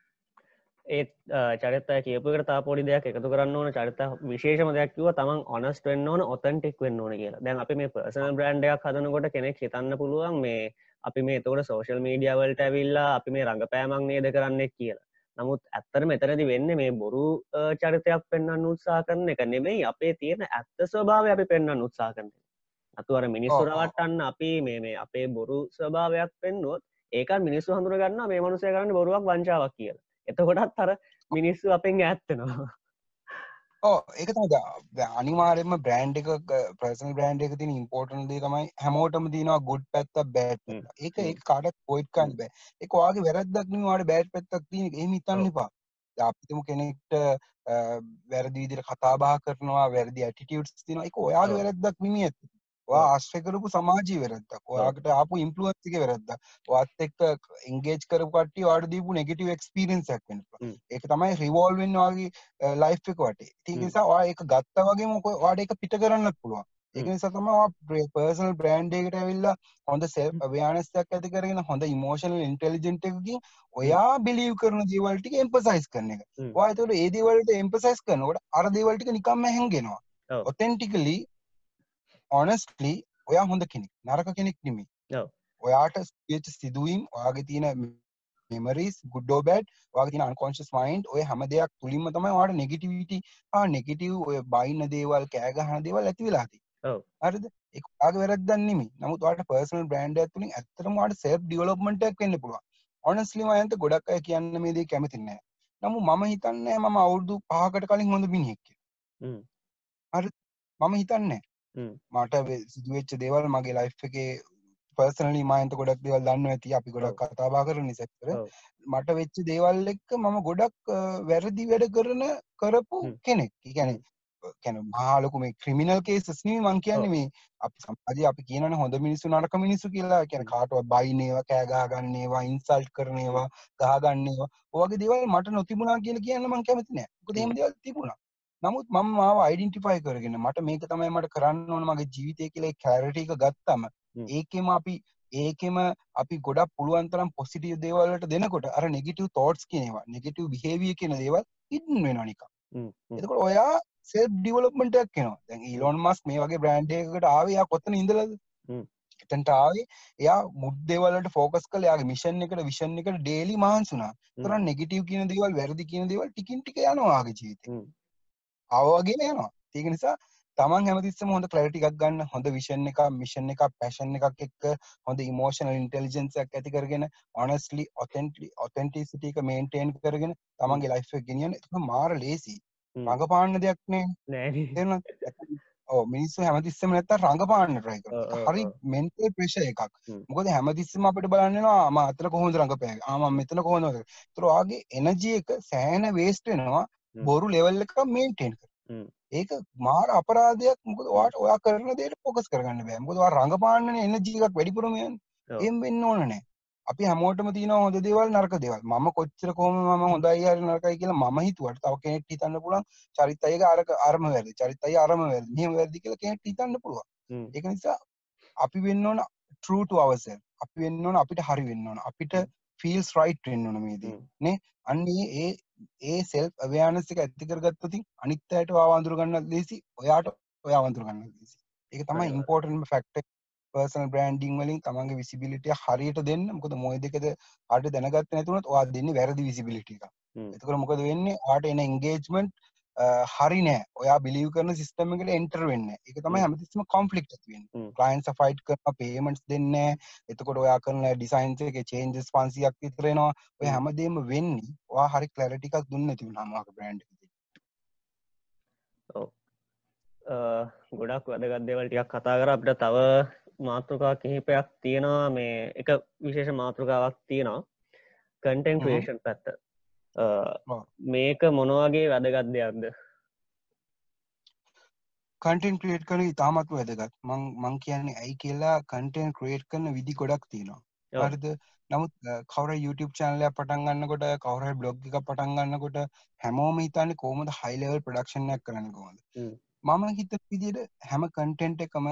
ඒත් චරිත කියපකට පොඩි දෙයක් එකතු කරන්න ඕන. චරිත විශේෂම දෙයක්කිව තමන් ඔනස් වෙන්න ඕන ඔතන්ටෙක් වෙන්න ඕන කියලා. දැන් අපි මේ පර්සන බ්‍රන්්ඩයක් හදනකොට කෙනෙක් හිතන්න පුළුවන් මේ අපි මේ තෝට සෝශල් මීඩියවලට ඇවිල්ලා අපි මේ රඟපෑමක් නේද කරන්නෙක් කියලා නමුත් ඇත්තර මෙතරදි වෙන්න මේ බොරු චරිතයක් පෙන්න්න උත්සා කරන එක නෙමෙයි. අපේ තියෙන ඇත්ත ස්වභාව අපි පෙන්න්න උත්සා කරන අතුවර මිනිස්සුරවටන්න අපි මේ මේ අපේ බොරු ස්වභාවයක් පෙන්නුවොත් ඒකත් මිනිස්සු හඳුර ගන්න මේ මනුසය කරන්න බොරුවක් වංචාවක් කියල. එතකොටත් තර මිනිස්සු අපෙන් ඇත්තනවා ඕ ඒක තම අනිවාරෙන්ම බ්‍රන්් එක ප්‍රසන් බ්‍රන්් එක තින ඉම්පෝර්ටන් දේ තමයි හැමෝටම තිනවා ගුඩ් පැත්ත බෑට් ඒක ඒ කාඩක් පොයිට්කන් බෑ. එක වගේ වැරදක්න වාට බෑට් පැත්තක් තින එම ඉතන්න එපා. අපිතම කෙනෙක්ට වැරදි විදිර කතාබා කරනවා වැරදි ඇටිටියට් තින එක ඔයාගේ වැරද්දක් නිමිය ඇති ආශ්‍රය කරපු සමාජී වැරද්දක්. ඔයාකට ආපු ඉම්පලුවන්සික වැරද්ද වත් එක්ක එංගේජ් කරපුට වාට දීපු නෙගටව එක්ස්පිරන්සක් වෙන ඒක තමයි රිවෝල්වෙන් වගේ ලයිෆ් එක වටේ. ති නිසා වා එක ගත්ත වගේ මොක වාඩ එක පිට කරන්නත් පුළුවන්. ඒක නිසා තමයි පර්සනල් බ්‍රෑන්ඩ් එකට ඇවිල්ලා හොඳ සෙල්ෆ් අවයානස්යක් ඇති කරගෙන හොඳ ඉමෝෂනල් ඉන්ටෙලිජන්ට් එකකින් ඔයා බිලීව් කරන දේවල් ටික එම්ෆසයිස් කරන එක. ඔයා ඒතකොට ඒ දේවල් වලට එම්ෆසයිස් කරනකොට අර දේවල් ටික නිකම්ම හැංගෙනවා. ඔතෙන්ටිකලි ඔනස්ලි ඔයා හොඳ කෙනෙක්. නරක කෙනෙක් නෙමි ඔයාට ස්පේච් සිදුවීම් ඔයාගේ තියෙන මෙමරිස් ගුඩ්ඩෝ බෑඩ් වගේ අන්කොන්ශස් මයින්් ඔය හැම දෙයක් තුළින්ම තමයි වාට නෙගටිවිට නෙගටව් ඔය බයින්න දේවල් කෑගහන දේවල් ඇති වෙලාති හරිද? එකගේ වැරදන්නේම නමුත් වාට පර්සනල් බ්‍රන්ඩ් ඇතුලින් ඇතරමට සෙබ් ඩියලොප්මටක් වෙන්න පුළුව ඔනස්ලි අයන්ත ගොඩක් අය කියන්න මේ දේ කැමතිනෑ නමු මම හිතන්න මම අවුරුදු පහකට කලින් හොඳ මිනිහෙක්ක හරි මම හිතන්නේ මට සිදුවච්ච දේවල් මගේ ලයිෆ් එකේ පර්සනලි මයින්ත ගොඩක් දේවල් දන්න ඇති. අපි ගොඩක් කතාබා කරන නිසැතර මට වෙච්ච දේවල් එක්ක මම ගොඩක් වැරදි වැඩ කරන කරපු කෙනෙක්. ගැන කැන මහලකු මේ ක්‍රමිනල් කේසස්නී මං කියන්න මේ අප සමාජ අපි කියන හොඳ මිනිස්සු නරක මිනිසු කියලා. කියන කාටුව බයිනේවා කෑගාගන්නේවා ඉන්සල්ට් කරනේවා ගහගන්නේවා ඔගේ දේවල් මට නොතිබුණා කියල කියන්න මං කැමතිනෑ කොදේම දෙවල් තිබුණා නමුත් මම මාව අයිඩෙන්ටිෆයි කරගෙන මට මේක තමයි මට කරන්න ඕන මගේ ජීවිතය කියලා කැරට එක ගත්තම ඒකෙම අපි ඒකෙම අපි ගොඩක් පුළුවන්තරම් පොසිටිය දේවල්ට දෙනකොට අර නෙගටව තෝට්ස් කියනවා නෙගටව බිහේවිය කියන දේවල් ඉදන් වෙනනික එතකොට ඔයා සෙල් ඩිවලොප්මටක් කෙනවා දැන් ඊලොන් මස් මේ වගේ බ්‍රන්්ඩයකට ආවයා කොත්තන ඉඳලද? එතන්ට ආවේ එයා මුද්දේවලට ෆෝකස් කළ යාගේ මිෂන් එකට විෂන් එකට ඩේලි මහන්සුනා තර නෙගටව කියන දේවල් වැරදි කියන දේවල් ටිකින් ටික යනවාගේ ජීවිතය අවවාගෙන යනවා ඒක නිසා තමන් හැමතිස්සම හොඳ කලටික් ගන්න හොඳ විෂන් එක මිෂන් එක පැෂන් එකක් එක්ක හොඳ ඉමෝෂනල් ඉන්ටෙලිජන්සයක් ඇති කරගෙන ඔනස්ලි ඔතෙන්ටලි ඔතෙන්ටිසිට එක මේන්ටේන් කරගෙන තමන්ගේ ලයිෆ් එක මාර ලේසි. රඟපාන්න දෙයක්නේ නෑ? ඕ මිනිස්සු හැමතිස්සම නැත්ත රඟපාන්න try කරනවා. හරි. මෙන්ටල් ප්‍රෙෂර් එකක්. මොකද හැමතිස්සම අපිට බලන්න වෙනවා මම අතන කොහොමද රඟපෑවේ? ආ මම මෙතන කොහොමද? ඒතර ඔයාගේ එනර්ජි එක සෑහෙන වේස්ට් වෙනවා. බොරු ලෙවල් එක මේන්ටේන්. හ්ම්. ඒක මාර අපරාධයක් මොකද ඔයාට ඔයා කරන දේට ෆෝකස් කරගන්න බෑ. මොකද ඔයා රඟපාන්නනේ එනර්ජි එකක් වැඩිපුරම යන්නේ. ඔව්. එහෙම වෙන්න ඕන නෑ. අපි හැමෝටම තියෙනවා හොඳ දේවල් නරක දේවල්. මම කොච්චර කොහොම මම හොඳයි හරි නරකයි කියලා මම හිතුවට තව කෙනෙක් හිතන්න පුළුවන් චරිත අයගේ අරක අරම වැරදි. චරිත අය අරම වැරදි. මෙහෙම වැරදි කියලා කෙනෙක් හිතන්න පුළුවන්. ඒක නිසා අපි වෙන්න ඕන true to ourselves. අපි වෙන්න ඕන අපිට හරි වෙන්න ඕන. අපිට feels right වෙන්න ඕන මේ දේ. හ්ම්. නේ? අන්න ඒ ඒ self awareness එක ඇති කරගත්තොත් අනිත් අයට ඔයාව අඳුර ගන්නත් ලේසි. ඔයාට ඔයාව අඳුර ගන්නත් ලේසි. ඒක තමයි important factor personal branding වලින් තමන්ගේ එක හරියට දෙන්න. මොකද මොයි දෙකද හරියට දැනගත්තේ නැතුනොත් ඔයා දෙන්නේ වැරදි. හ්ම්. එතකොට මොකද වෙන්නේ? ඔයාට එන අ, හරි නෑ. ඔයා believe කරන එකට enter වෙන්නේ නෑ. ඒක තමයි හ්ම්. හැමතිස්සෙම conflict ඇති වෙන්නේ. හ්ම්. clients fight කරනවා payments දෙන්නේ. එතකොට ඔයා කරන designs එකේ changes 500ක් විතර එනවා. ඔය හ්ම්. හැමදේම වෙන්නේ ඔයා හරි එකක් දුන්නේ එකේ. ඔව්. අ, ගොඩක් වැදගත් දේවල් ටිකක් කතා කර අපිට තව මාතෘකා කිහිපයක් තියෙනවා මේ එක විශේෂ මාතෘකාවක් තියෙනවා කන්ටෙන් හ්ම්. ක්‍රේෂන් පැත්ත. මේක මොනවගේ වැදගත් දෙයක්ද content create කරන ඉතාමත් වැදගත්. මං මං කියන්නේ ඇයි කියලා content create කරන විදි ගොඩක් තියෙනවා. හරිද? නමුත් කවුරු YouTube channel එකක් පටන් ගන්නකොට කවුරු හරි blog එකක් පටන් ගන්නකොට හැමෝම හිතන්නේ level production එකක් කරන්නේ කොහොමද? හ්ම්. මම හිතන විදිහට හැම content එකම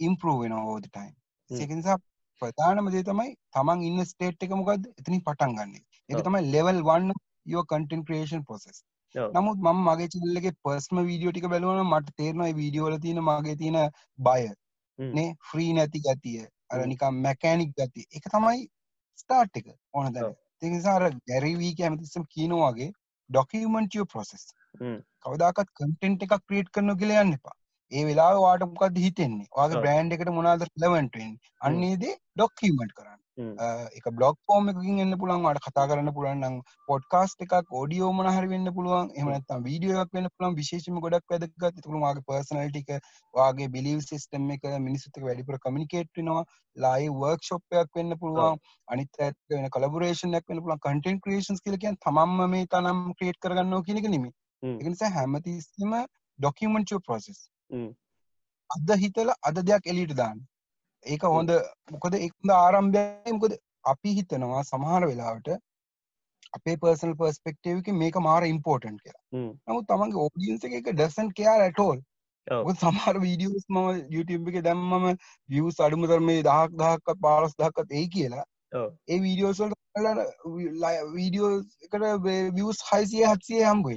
improve වෙනවා all the time. හ්ම්. ඒක නිසා ප්‍රධානම දේ තමයි තමන් ඉන්න ස්ටේට් එක මොකද්ද? එතනින් පටන් ගන්න එක. තමයි level 1 of your content creation process. ඔව්. නමුත් මම මගේ එකේ personal video ටික බැලුවා නම් මට තේරෙනවා මේ වීඩියෝ වල තියෙන මගේ තියෙන බය. නේ free නැති ගතිය අර. නිකන් mechanic ගතිය. ඒක තමයි start එක ඕන දැන. Gary Vee කැමතිස්සම කියනවා වගේ document your process. හ්ම්. කවදාකවත් content එකක් create කරනවා කියලා යන්න එපා. ඒ වෙලාවේ ඔයාට මොකද්ද හිතෙන්නේ? ඔව්. brand එකට මොනවද relevant වෙන්නේ? අන්න හ්ම්. ඒ දේ document කරන්න. Blog form එකකින් එන්න පුළුවන් ඔයාලට කතා කරන්න පුළුවන් නම් podcast එකක් audio මොන හරි වෙන්න පුළුවන් එහෙම හ්ම්. නැත්නම් වීඩියෝ එකක් වෙන්න පුළුවන් විශේෂයෙන්ම ගොඩක් ඔයාගේ personality එක ඔයාගේ belief system එක මිනිස්සුත් එක්ක වැඩිපුර වෙනවා live workshop එකක් වෙන්න. පුළුවන් අනිත් පැත්ත වෙන වෙන්න පුළුවන් content creations කියලා කියන්නේ තමන්ම මේ තනම් create කරගන්නවා කියන එක නෙමෙයි හ්ම්. ඒක නිසා හැමතිස්සෙම process හ්ම්. අද හිතලා අද දෙයක් එළියට දාන්න ඒක හොඳ මොකද ඒක හොඳ ආරම්භයයි මොකද අපි හිතනවා සමහර වෙලාවට අපේ පර්සනල් පර්ස්පෙක්ටිව් එකෙන් මේක මාර ඉම්පෝර්ටන්ට් කියලා. නමුත් තමන්ගේ ඔඩියන්ස් එක all. ඔව්. මොකද සමහර වීඩියෝස් මම YouTube එකේ දැම්මම views අඩුම තරමේ 1000ක් 1000ක්වත් 15000ක්වත් එයි කියලා. ඔව්. ඒ වීඩියෝස් වලට වීඩියෝස් එකට views 600 700 හම්බ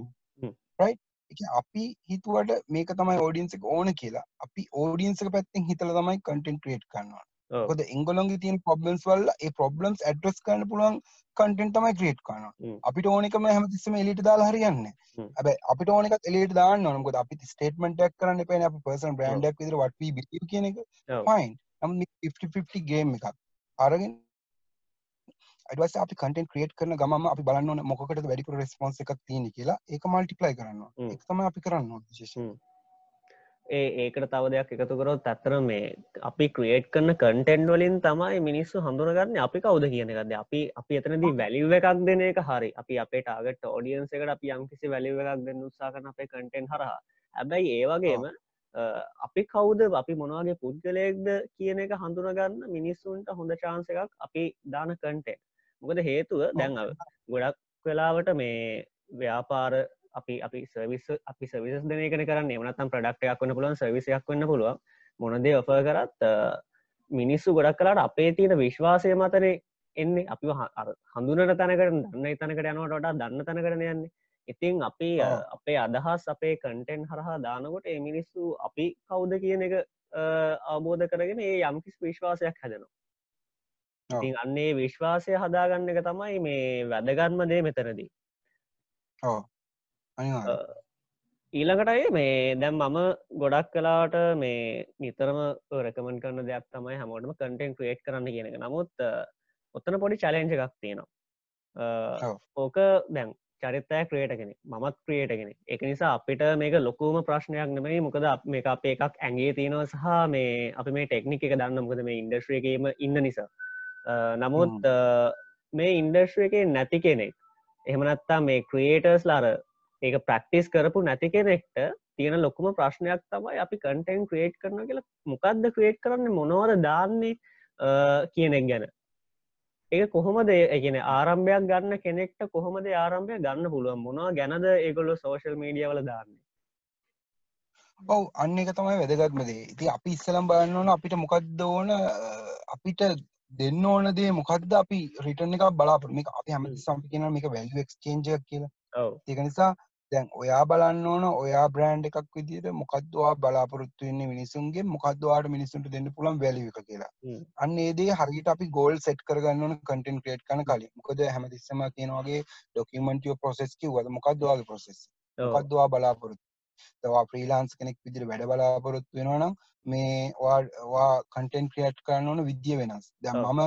කියන්නේ අපි හිතුවට මේක තමයි ඔඩියන්ස් එක ඕන කියලා. අපි ඔඩියන්ස් එක පැත්තෙන් හිතලා තමයි create කරනවා. ඔව්. මොකද එංගොල්ලන්ගේ තියෙන ප්‍රොබ්ලම්ස් වල ඒ ප්‍රොබ්ලම්ස් ඇඩ්‍රස් කරන්න පුළුවන් කන්ටෙන්ට් තමයි ක්‍රියේට් කරනවා. හ්ම්. අපිට ඕන එකම හැමතිස්සෙම එළියට දාලා හරියන්නේ. හැබැයි අපිට ඕන එකත් එළියට දාන්න. මොකද අපි ස්ටේට්මන්ට් එකක් කරන්න එපානේ අපි පර්සනල් බ්‍රෑන්ඩ් එකක් විදිහට what we believe කියන එක. නමුත් මේ 50 50 ගේම් එකක්. අරගෙන පස්සේ අපි කන්ටෙන්ට් ක්‍රියේට් කරන ගමන්ම අපි බලන්න මොකකටද වැඩිපුර රෙස්පොන්ස් එකක් තියෙන්නේ කියලා ඒක මල්ටිප්ලයි කරන්න තමයි අපි කරන්න. හ්ම්. ඒ ඒකට තව දෙයක් එකතු කරොත් ඇත්තර මේ අපි ක්‍රියේට් කරන කන්ටෙන්් වලින් තමයි මිනිස්සු හඳුනගන්න අපි කවුද කියන එකද අපි අපි එතනදී වැලිව එකක් දෙන එක හරි. අපි අපේ ටාගට ෝඩියන්ස එකට අපි යම්කිසි වැලිව එකක් දෙන්න උත්සා කරන අපේ කන්ටෙන්් හරහා. හැබැයි ඒවගේම අපි කවුද? අපි මොනවාගේ පුද්ගලයෙක්ද කියන එක හඳුනගන්න මිනිස්සුන්ට හොඳ චාන්ස එකක් අපි දාන කන්ටෙන්් මොකද හේතුව දැන් ගොඩක් වෙලාවට මේ ව්‍යාපාර අපි අපි සවිස් අපි සවිස් දෙන කන කරන්න. එමනත්තම් ප්‍රඩක්ටයක් වන්න පුළුවන් සවිසයක් වන්න පුළුවන්. මොනදේ ඔෆ කරත් මිනිස්සු ගොඩක් කලාට අපේ තියෙන විශ්වාසය මතනේ එන්නේ. අපි හඳුනට තැනකට දන්න තනකට යනවට වඩා දන්න තැනකරන යන්නේ. ඉතින් අපි අපේ අදහස් අපේ කන්ටෙන්් හරහා දානකොට ඒ මිනිස්සු අපි කවුද කියන එක අවබෝධ කරගෙන ඒ යම්කිස් විශ්වාසයක් හැදෙනවා ඉතින් අන්නේ විශ්වාසය හදාගන්න එක තමයි මේ වැදගත්ම දේ මෙතනදී. ඊළඟටයි මේ දැම් මම ගොඩක් කලාට මේ නිතරම රැකමන් කරන දෙයක් තමයි හැමෝටම කටෙන් ක්‍රේට් කරන්න කියනක නමුත් ඔත්තන පොඩි චලෙන්ජ එකක් තියෙනවා. ඕක දැන් චරිත්තය ක්‍රේට කෙනෙ මත් ක්‍රියට කෙනෙ එක නිසා අපිට මේක ලොකුම ප්‍රශ්නයක් නෙමයි. මොකද මේ අප එකක් ඇගේ තියෙනවා සහ මේ අපි මේ ටෙක්නික එක දන්න. මොකද මේ ඉන්ඩස්ට්‍රියකම ඉන්න නිසා නමුත් මේ ඉන්ඩස්ට්‍රිය එක නැති කෙනෙක් එහෙමනත්තා මේ ක්‍රියේටර්ස් ලාර ඒක ප්‍රක්ටිස් කරපු නැති කෙනෙක්ට තියෙන ලොකුම ප්‍රශ්නයක් තමයි අපි කටෙන් ක්‍රේට් කරන කියලා මොකක්ද ක්‍රේට් කරන්න මොනවද දාන්නේ කියනෙක් ගැන. ඒ කොහොමද ඒගෙන ආරම්භයක් ගන්න කෙනෙක්ට කොහොමද ආරම්භය ගන්න පුළුවන්? මොනවා ගැනද ඒගොල්ලො සෝශල් මීඩිය වල දාන්නේ? ඔව් අන්න එක තමයි වැදගත්මදේ ඉති අපි ඉස්සලම් බලන්න ඕන අපිට මොකක්ද ඕන අපිට දෙන්න ඕන දේ මොකක්ද අපි රිටර්න එක බලාපර මේ අපි හැම. සම්පි කියන මේක වැල්ු එක්ස්චේන්ජක් කියලා. ඒක නිසා දැන් ඔයා බලන්න ඕන ඔයා බ්‍රෑන්් එකක් විදිට මොකක්දවා බලාපොරොත්තු වෙන්නේ මිනිසුන්ගේ මොකක්දවාට මිනිසුන්ට දෙන්න පුළන් වැලි එක කියලා. අන්න ඒදේ හරිට අපි ගෝල් සෙට් කරගන්න කටන් ක්‍රේට් කන කලින්. මොකද හැමතිස්සම කියනවාගේ ඩොකමටිය ප්‍රොසෙස් කිවද මොකක්දවාගේ ප්‍රොසෙස් මොකක්දවා බලාපොරොත්තු තවා ප්‍රීලාන්ස් කෙනෙක් විදිර වැඩ බලාපොරොත්තු වෙනනම් මේ වා කන්ටෙන් ක්‍රියට් කරන්න ඕන විද්‍ය වෙනස්. දැ මම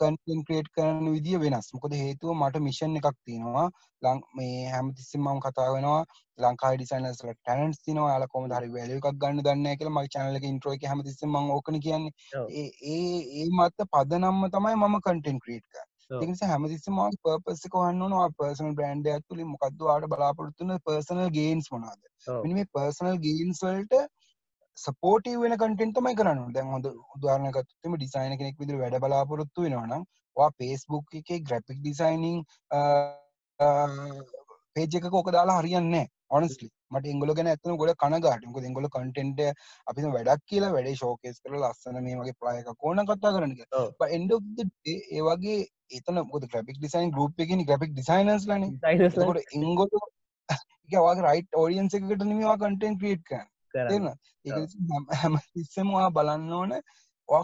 කන්ටෙන් ක්‍රේට් කරන්න විදිිය වෙනස්. මොකද හේතුව මට මිෂන් එකක් තියෙනවා. ලං මේ හැමතිස්සම මම කතා වෙනවා ලංකායි ඩිසයිනස්ල ටැනන්ස් තිනවා යාල කොම හරි වැල එකක් ගන්න දන්න කියල මයි චනලක ඉන්ට්‍රෝ එක හැමතිස්සම ඕකන කියන්නේ. ඒ ඒ මත්ත පදනම්ම තමයි මම කන්ටෙන් ක්‍රේට් කර තිස හැමතිස්සම පර්පස්සක වන්නවා පර්සනල් බ්‍රන්ඩ් ඇතුලි මොකක්දවාට බලාපොරත්තුන පර්සනල් ගේන්ස් මොනාද මේ පර්සනල් ගේන්ස්වල්ට සපෝටී වෙන කටෙන්ට මයි කරන්න දැන් හොඳ උදාරනකත්ම ඩිසයින කෙනෙක් විදිර වැඩ බලාපොරොත්තු වෙනවනම් වා පේස්බුක් එක ග්‍රපික් ඩිසයිනිං පේජක කෝක දාලා හරියන්න ඔනස්ලි මට එංගල ගැන ඇතන ගොල කනගාටක දෙංගොල කටෙන්ට අපි වැඩක් කියලා වැඩේ ශෝකෙස් කර ලස්සන මේ වගේ ප්‍රයක කෝන කතා කරන එන්ඩ ඒවගේ ඒතන ගොද ග්‍රපික් ඩිසයින් ගරුප් එකනි ග්‍රපික් ඩිසයිනස් ලන ඉංගොල ඒවාගේ රයිට් ඕඩියන්ස එකට නිමවා කටෙන් ක්‍රියට් කරන්න. හැම තිස්සමවා බලන්න ඕන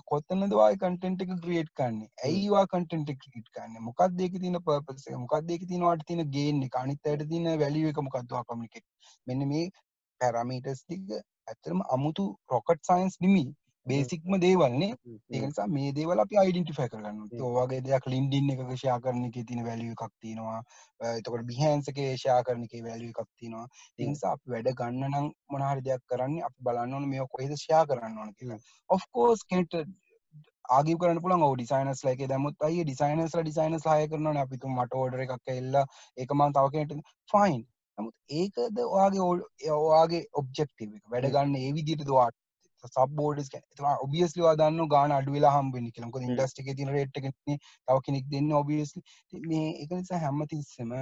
කොත්තන දවා කටෙන්ට එක ක්‍රියට් කන්නේ ඇයිවා කටෙන්ට ක්‍රියට් කන්න මොකක් දෙක තින පපස මොකක් දෙක තිනවාට තින ගේන්නේ අනිත්තයට තින වැලිය එක? මොකක්දවා කමිකෙට් මෙන්න මේ පැරමීටස් ටික ඇතරම අමුතු රොකට් සයින්ස් නිමි බේසික්ම දේවල්න්නේ ඒකසා මේ දේවල අපි අයිඩෙන්ටිෆයි කරන්න ඕවාගේ දෙයක් ලින්ඩින් එක කරන එක තින වැලිය එකක් තියෙනවා. එතකට බිහන්සක කරන එක වැලිය එකක් තියෙනවා. ඉනිසා අප වැඩ ගන්න නම් මොනහරි දෙයක් කරන්න අප බලන්න ඕන මේ කොහෙද ෂයා කරන්න ඕන කියලා. ඔෆ්කෝස් කෙට ආගි කරන පුළන් ඩිසයිනස් ලයික දමුත් අයි ඩිසයිනස්ල ඩිසයිනස් හය කරන අපිතු මට ඕඩර එකක් එල්ලා ඒකමන් තවකට ෆයින් නමුත් ඒකද ඔයාගේ ඔයාගේ ඔබ්ජෙක්ටව වැඩගන්න ඒ විදිට දවාට සබෝඩස් ඔබියස්ලි වාදන්න ගාන අඩුවෙලා හම්බෙන කියලක ඉන්ඩස්ටික තින රේට්ක තව කෙනෙක් දෙන්න ඔබියස්ලි මේ එක නිසා හැම්ම තිස්සම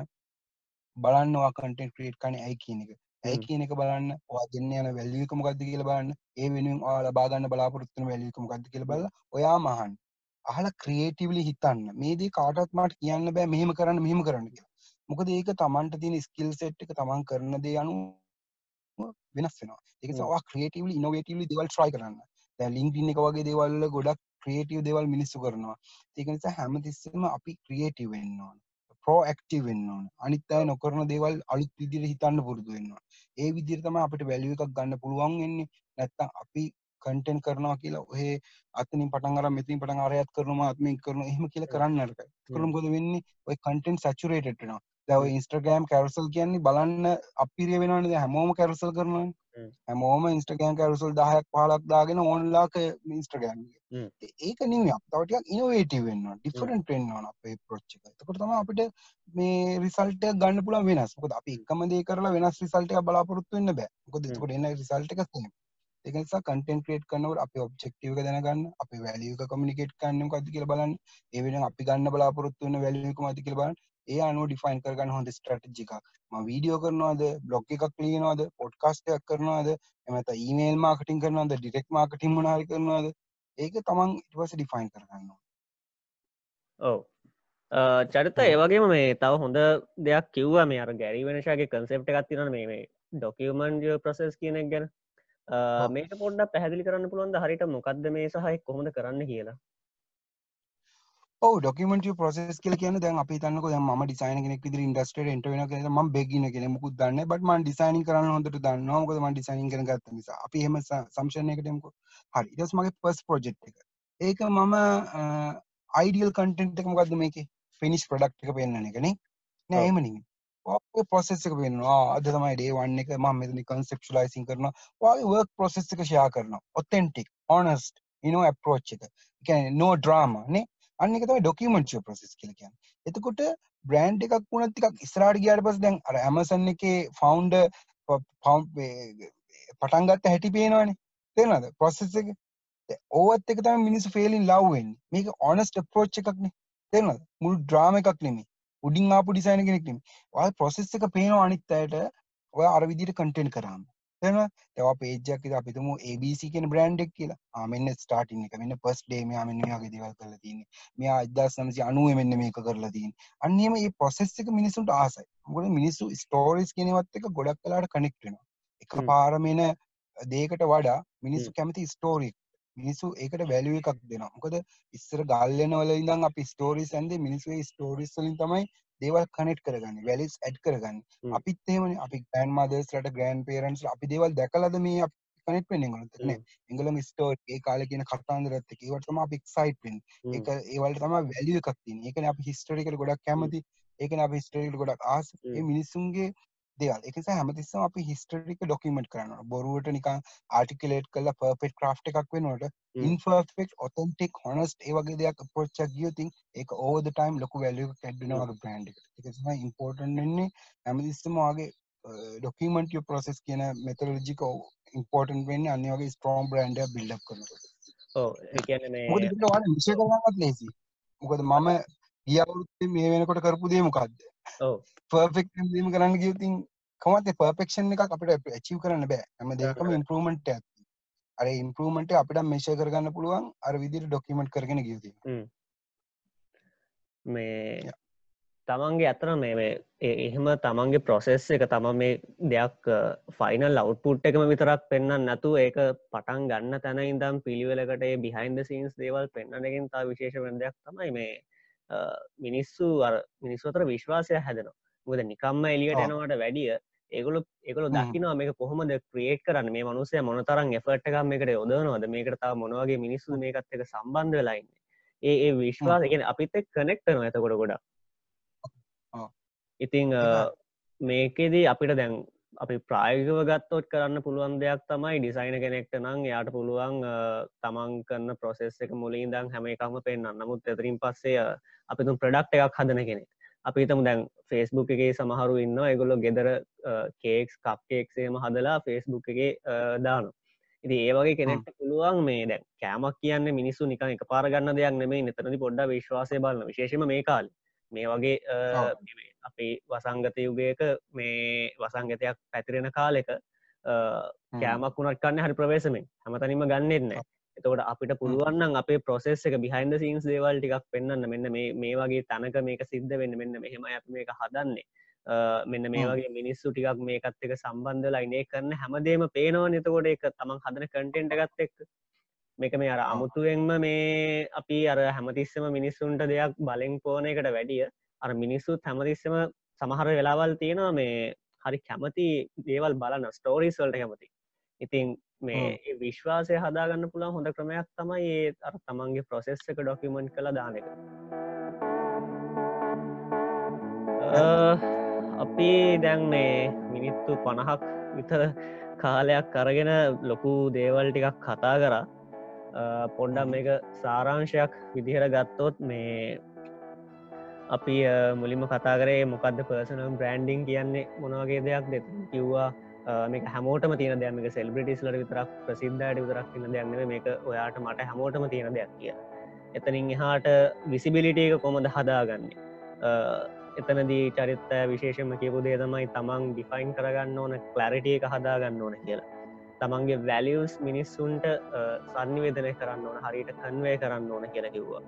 බලන්නවා කටෙන් ක්‍රේට් කන ඇයි කියන එක. ඇයි කියන එක බලන්න. වා දෙන්න යන වැල්ලිකම ගද කියල බලන්න. ඒ වෙනුම් ආල බාගන්න බලාපොරත්තුන වැලිකම ගද කියල බල ඔයා මහන් අහල ක්‍රියේටිවලි හිතන්න. මේදී කාටත් මට කියන්න බෑ. මෙහෙම කරන්න මෙහෙම කරන්න කියලා. මොකද ඒක තමන්ට තියෙන ස්කිල් සෙට් එක තමන් කරන දේ අනු වෙනස් වෙනවා. ඒක සවා ක්‍රේටවල ඉනොවේටවලි දෙවල් ට්‍රයි කරන්න. ලින්කින් එක වගේ දේවල්ල ගොඩක් ක්‍රේටව දෙවල් මිනිස්සු කරනවා. ඒක නිසා හැමතිස්සම අපි ක්‍රියේටව වෙන්න ඕන. ප්‍රෝඇක්ටව වෙන්න ඕන. අනිත්තය නොකරන දේවල් අලුත් විදිර හිතන්න පුරුදු වෙන්නවා ඒ විදිරතම අපිට වැලිය එකක් ගන්න පුළුවන් වෙන්නේ. නැත්තම් අපි කටෙන් කරනවා කියලා ඔහේ අතනින් පටන්ගර මෙතින් පටන් අරයත් කරනම අත්මින් කරන එහෙම කියල කරන්න කරුම් ගොද වෙන්නේ? ඔය කටෙන් සචුරේට්නවා දැව ඉන්ස්ට්‍රගෑම් කැරසල් කියන්නේ බලන්න අපිරිය වෙනවනද හැමෝම කැරසල් කරනවා හැමෝම ඉන්ස්ටගෑම් කැරසල් දහයක් පහලක් දාගෙන ඕන්ලාක ඉන්ස්ට්‍රගෑම් ඒක නිම තවටයක් ඉනවේටව වෙන්න ඩිෆරන්ට වෙන්නවන අපේ ප්‍රච්චක තකට තම අපිට මේ රිසල්ට ගන්න පුල වෙනස්. ොද අපි එකමදේ කරලා වෙනස් රිසල්ටය බලාපොරොත්තු වෙන්න බෑ. කොද කොට එන්න රිසල්ට එකක් එකනිසා කටෙන් ක්‍රේට් කනවට අප ඔබ්ෙක්ටව දැනගන්න අපි වැලියක කමිනිකේට් කන්න කති කියල බලන්න. ඒවෙන අපි ගන්න බලාපොරොත්තු වන්න වැලියක මති කියල බලන්න ඒ අනුව ඩිෆයින් කරගන්න හොඳ ස්ට්‍රටජික ම වීඩියෝ කරනවාද? බ්ලොග් එකක් ලියනවාද? පොඩ්කාස්ටයක් කරනවාද? එමත ඊමේල් මාකටින් කරනවාද? ඩිරෙක් මාකටින් මනාරි කරනවාද? ඒක තමන් ඉටවස ඩිෆයින් කරගන්න ඔව. චරිත ඒවගේම මේ තව හොඳ දෙයක් කිව්වා. මේ අර ගැරි වෙනශගේ කන්සෙප්ට එකක් තින මේ ඩොකියමන් ප්‍රසෙස් කියනෙක් ගැන. මේක පොඩ්ඩ පැහදිලි කරන්න පුළුවන්ද? හරිට මොකක්ද මේ සහයි කොහොඳ කරන්න කියලා ඩොකමට පොසෙස් කියල කියන දැන් අපි තන්නක ම ඩිසයින කෙනෙක් විදි ඉන්ඩස්ට ට වෙන ම බෙගින කෙන මුකුත් දන්න බට මන් ඩිසයින් කරන්න හොඳට දන්න ොද ම ඩිසයින් කර ගත්ත නිසා. අපි හෙම සංශනයකටමක හරි. ඉදස් මගේ පස් ප්‍රජෙක්් එක. ඒක මම අයිඩියල් කටෙන්ට් එක මොකක්ද මේක? ෆිනිස් ප්‍රඩක්් එක පෙන්න්න එකනේ නෑමනින් පොසෙස් එක වෙනවා අද තමයි ඩේ වන්න එක. ම මෙතනි කන්සෙප්ලයිසින් කරන වගේ වර්ක් පොසෙස් එක ෂයා කරන ඔත්තෙන්ටික් ඕනස්ට ඉනෝ ඇප්‍රෝච් එක. නෝ ඩ්‍රාම නේ අන්න එක තමයි ඩොකිමෙන්ට් ප්‍රසෙස් කියල කියන්න. එතකොට බ්‍රෑන්් එකක් වුණත් ටිකක් ඉස්රාට ගියාට පස් දැන් අර ඇමසන් එක ෆවන්ඩ පටන්ගත්ත හැටි පේනවානේ. තේනද ප්‍රොසෙස් එක. ඕවත් එක තම මිනිස් ෆේලින් ලව්වෙන් මේක ඕනස්ට ප්‍රෝච් එකක්නේ. තේනද මුළු ඩ්‍රාම එකක් නෙමේ උඩින් ආපු ඩිසයින කෙනෙක් නෙමේ ඔය ප්‍රොසෙස් එක පේනවා අනිත් අයට. ඔය අර විදිහට කන්ටෙන්ට් කරාම. තේරෙනවද තව පේජ් එකක් අපි තුමු ABC කියන බ්‍රෑන්ඩ් එක කියලා. ආ මෙන්න ස්ටාර්ටින් එක. මෙන්න ෆස්ට් ඩේ මෙයා මෙන්න මේ වගේ දේවල් කරලා තියෙන්නේ. මෙයා 1990 මෙන්න මේක කරලා තියෙන්නේ. අන්න එහෙම මේ ප්‍රොසෙස් එක මිනිස්සුන්ට ආසයි. මොකද මිනිස්සු ස්ටෝරීස් කියනවත් එක ගොඩක් වෙලාට කනෙක්ට් වෙනවා. එකපාරම එන දේකට වඩා මිනිස්සු කැමති ස්ටෝරි මිනිස්සු ඒකට වැලුව එකක් දෙනවා. මොකද ඉස්සර ගල්ලන වල ඉඳන් අපි ස්ටෝරිස් ඇන්දේ මිනිස්සුගේ ස්ටෝරිස් වලින් තමයි දේවල් කනෙට් කරගන්න වැලිස් ඇඩ් කරගන්න. අපිත් එහෙමන. අපි ගෑන් මදස්ලට ග්‍රෑන් පේරන්ස් අපි දේවල් දැකලද මේ කනෙට් වෙන ගලන එංගලම ස්ටෝ ඒ කාල කියන කටාන්දරත් එක ඒවටම අපි එක්සයිට්ෙන් එක ඒවලට තම වැලිය එකක් තින් ඒකන අප හිස්ටරිකල ගොඩක් කැමති ඒකන අප හිස්ටරිකල ගොඩක් ආස මිනිස්සුන්ගේ දෙවල්. එකස හැමතිස්සම අපි හිස්ටරික ඩොකිමෙන්ට් කරන්න බොරුවට නිකං ආටිකලේට් කල්ල පර්පෙට් ක්‍රා් එකක් වෙනට ඉන්ෆර්ෆෙක්් ඔතන්ටෙක් හොනස්ට ඒවගේ දෙයක් පොච්චක් ගියතින් ඒක ඕද ටයිම් ලොකු වැලිය කැඩ්නවගේ බ්‍රන්ඩ් එකම ඉම්පෝර්ටන් වෙන්නේ හැමතිස්සමගේ ඩොකිමෙන්ට ප්‍රොසෙස් කියන මෙතලජික ඉම්පෝර්ටන් වෙන්න අනිවගේ ස්ට්‍රෝම් බ්‍රන්ඩ බිල්ඩ් කරන විෂය කරන්නත් ලේසි මොකද මම ගියවුරුත්තේ මේ වෙනකොට කරපු දේ මොකක්ද පර්ෆෙක්් දීම කරන්න ගියතින් කමත පර්පෙක්ෂන් එකක් අපිට ඇචිව කරන්න බෑ. හැම දෙකම ඉම්පරමෙන්ට් ඇත් අර ඉම්පරමෙන්ට අපිට මේශය කරගන්න පුළුවන්. අර විදිර ඩොකිමෙන්ට් කරගෙන ගියති මේ තමන්ගේ ඇතන මේ එහෙම තමන්ගේ ප්‍රොසෙස් එක තම මේ දෙයක් ෆයිනල් අවුට්පුට් එකම විතරක් පෙන්න්න නැතු ඒක පටන් ගන්න තැන ඉදම් පිළිවෙලකට බිහින්ද සීන්ස් දේවල් පෙන්න්නනකින් තා විශේෂ වෙන්දයක් තමයි මේ මිනිස්සු මිනිස්සුතර විශ්වාසය හැදෙනවා. මුද නිකම්ම එලියට යනවට වැඩිය ඒගොලු ඒකල දකිනවා මේක කොහොමද ක්‍රියේට් කරන්න? මේ මනුසය මොනතරම් එෆට් එකම් එකට යොදනවද මේකටතා මොනවගේ මිනිස්සු මේකත් එක සම්බන්ධ වෙලයින්න ඒ ඒ විශ්වාසගෙන අපිත් එක් කනෙක්ටන ඇතකොට ගොඩ ඉතිං මේකෙදී අපිට දැන් අපි ප්‍රායගව ගත්තොත් කරන්න පුළුවන් දෙයක් තමයි ඩිසයින කෙනෙක්ට නං යාට පුළුවන් තමන් කරන්න ප්‍රොසෙස් එක මුලින්දං හැම එකම පෙන්න්න නමුත් එතරින් පස්සේ අපි තුම් ප්‍රඩක්් එකක් හදන කෙනෙක්. අපි තම දැන් ෆෙස්බුක් එකේ සමහරු ඉන්න එගොල්ලො ගෙදර කේක්ස් කප්කේක්සේම හදලා ෆෙස්බුක් එකේ දානු ඉති ඒවගේ කෙනෙක්ට පුළුවන් මේ දැන් කෑමක් කියන්න මිනිස්සු නිකන් එක පාරගන්න දෙයක් නෙමේ නතරදි පොඩ්ඩ විශ්වාසය බලන්න. විශේෂම මේ කාල් මේ වගේ අපේ වසංගත යුගයක මේ වසංගතයක් පැතිරෙන කාලෙක කෑමක් වුණට කන්න හරි ප්‍රවේශමෙන්. හැමතනිම ගන්නෙන්න එතකොට අපිට පුළුවන්න අපේ ප්‍රොසෙස් එක බිහින්ද සීන්ස් දේවල් ටිකක් පෙන්න්න මෙන්න මේ වගේ තනක මේක සිද්ධ වෙන්න. මෙන්න මෙහෙම ඇ මේක හදන්නේ. මෙන්න මේ වගේ මිනිස්සු ටිකක් මේකත් එක සම්බන්ධ ලයිනේ කරන්න හැමදේම පේනවා නතකොට එක තමන් හදන කටෙන්ට ගත් එක් මේක මේ අර අමුතුවෙන්ම මේ අපි අර හැමතිස්සම මිනිස්සුන්ට දෙයක් බලෙන් පෝන එකට වැඩිය අර මිනිස්සුත් හැමතිස්සම සමහර වෙලාවල් තියෙනවා මේ හරි කැමති දේවල් බලන්න ස්ටෝරිස් වලට කැමති. ඉතින් මේ විශ්වාසය හදාගන්න පුළන් හොඳ ක්‍රමයක් තමයි ඒ අර තමන්ගේ ප්‍රොසෙස් එක ඩොකිමෙන්ට් කළ දාන එක. අපි දැන් මේ මිනිත්තු පණහක් විතර කාලයක් කරගෙන ලොකු දේවල් ටිකක් කතා කරා පොන්්ඩම් මේක සාරංශයක් විදිහර ගත්තොත් මේ අපි මුලිම කතා කරේ මොකක්ද පර්සනම් බ්‍රන්ඩිං කියන්නේ මොනවගේ දෙයක් දෙ කිව්වා මේක හැමෝටම තියන දෙයමක සෙල්බිටිස් ලට විතරක් ප්‍රසිද්ධට විතරක් තින දෙයන්න මේක ඔයාට මට හැමෝටම තියෙන දෙයක් කිය එතනින් එහාට විසිබිලිටේක කොමද හදාගන්නේ? එතනදී චරිත්ත විශේෂම කියපු දේ තමයි තමන් ඩිෆයින් කරගන්න ඕන කලරිටිය එක හදාගන්න ඕන කියලා. තමන්ගේ වැලියස් මිනිස්සුන්ට සන්නිවේදනය කරන්න ඕන හරිට කන්වේ කරන්න ඕන කියලා කිව්වා.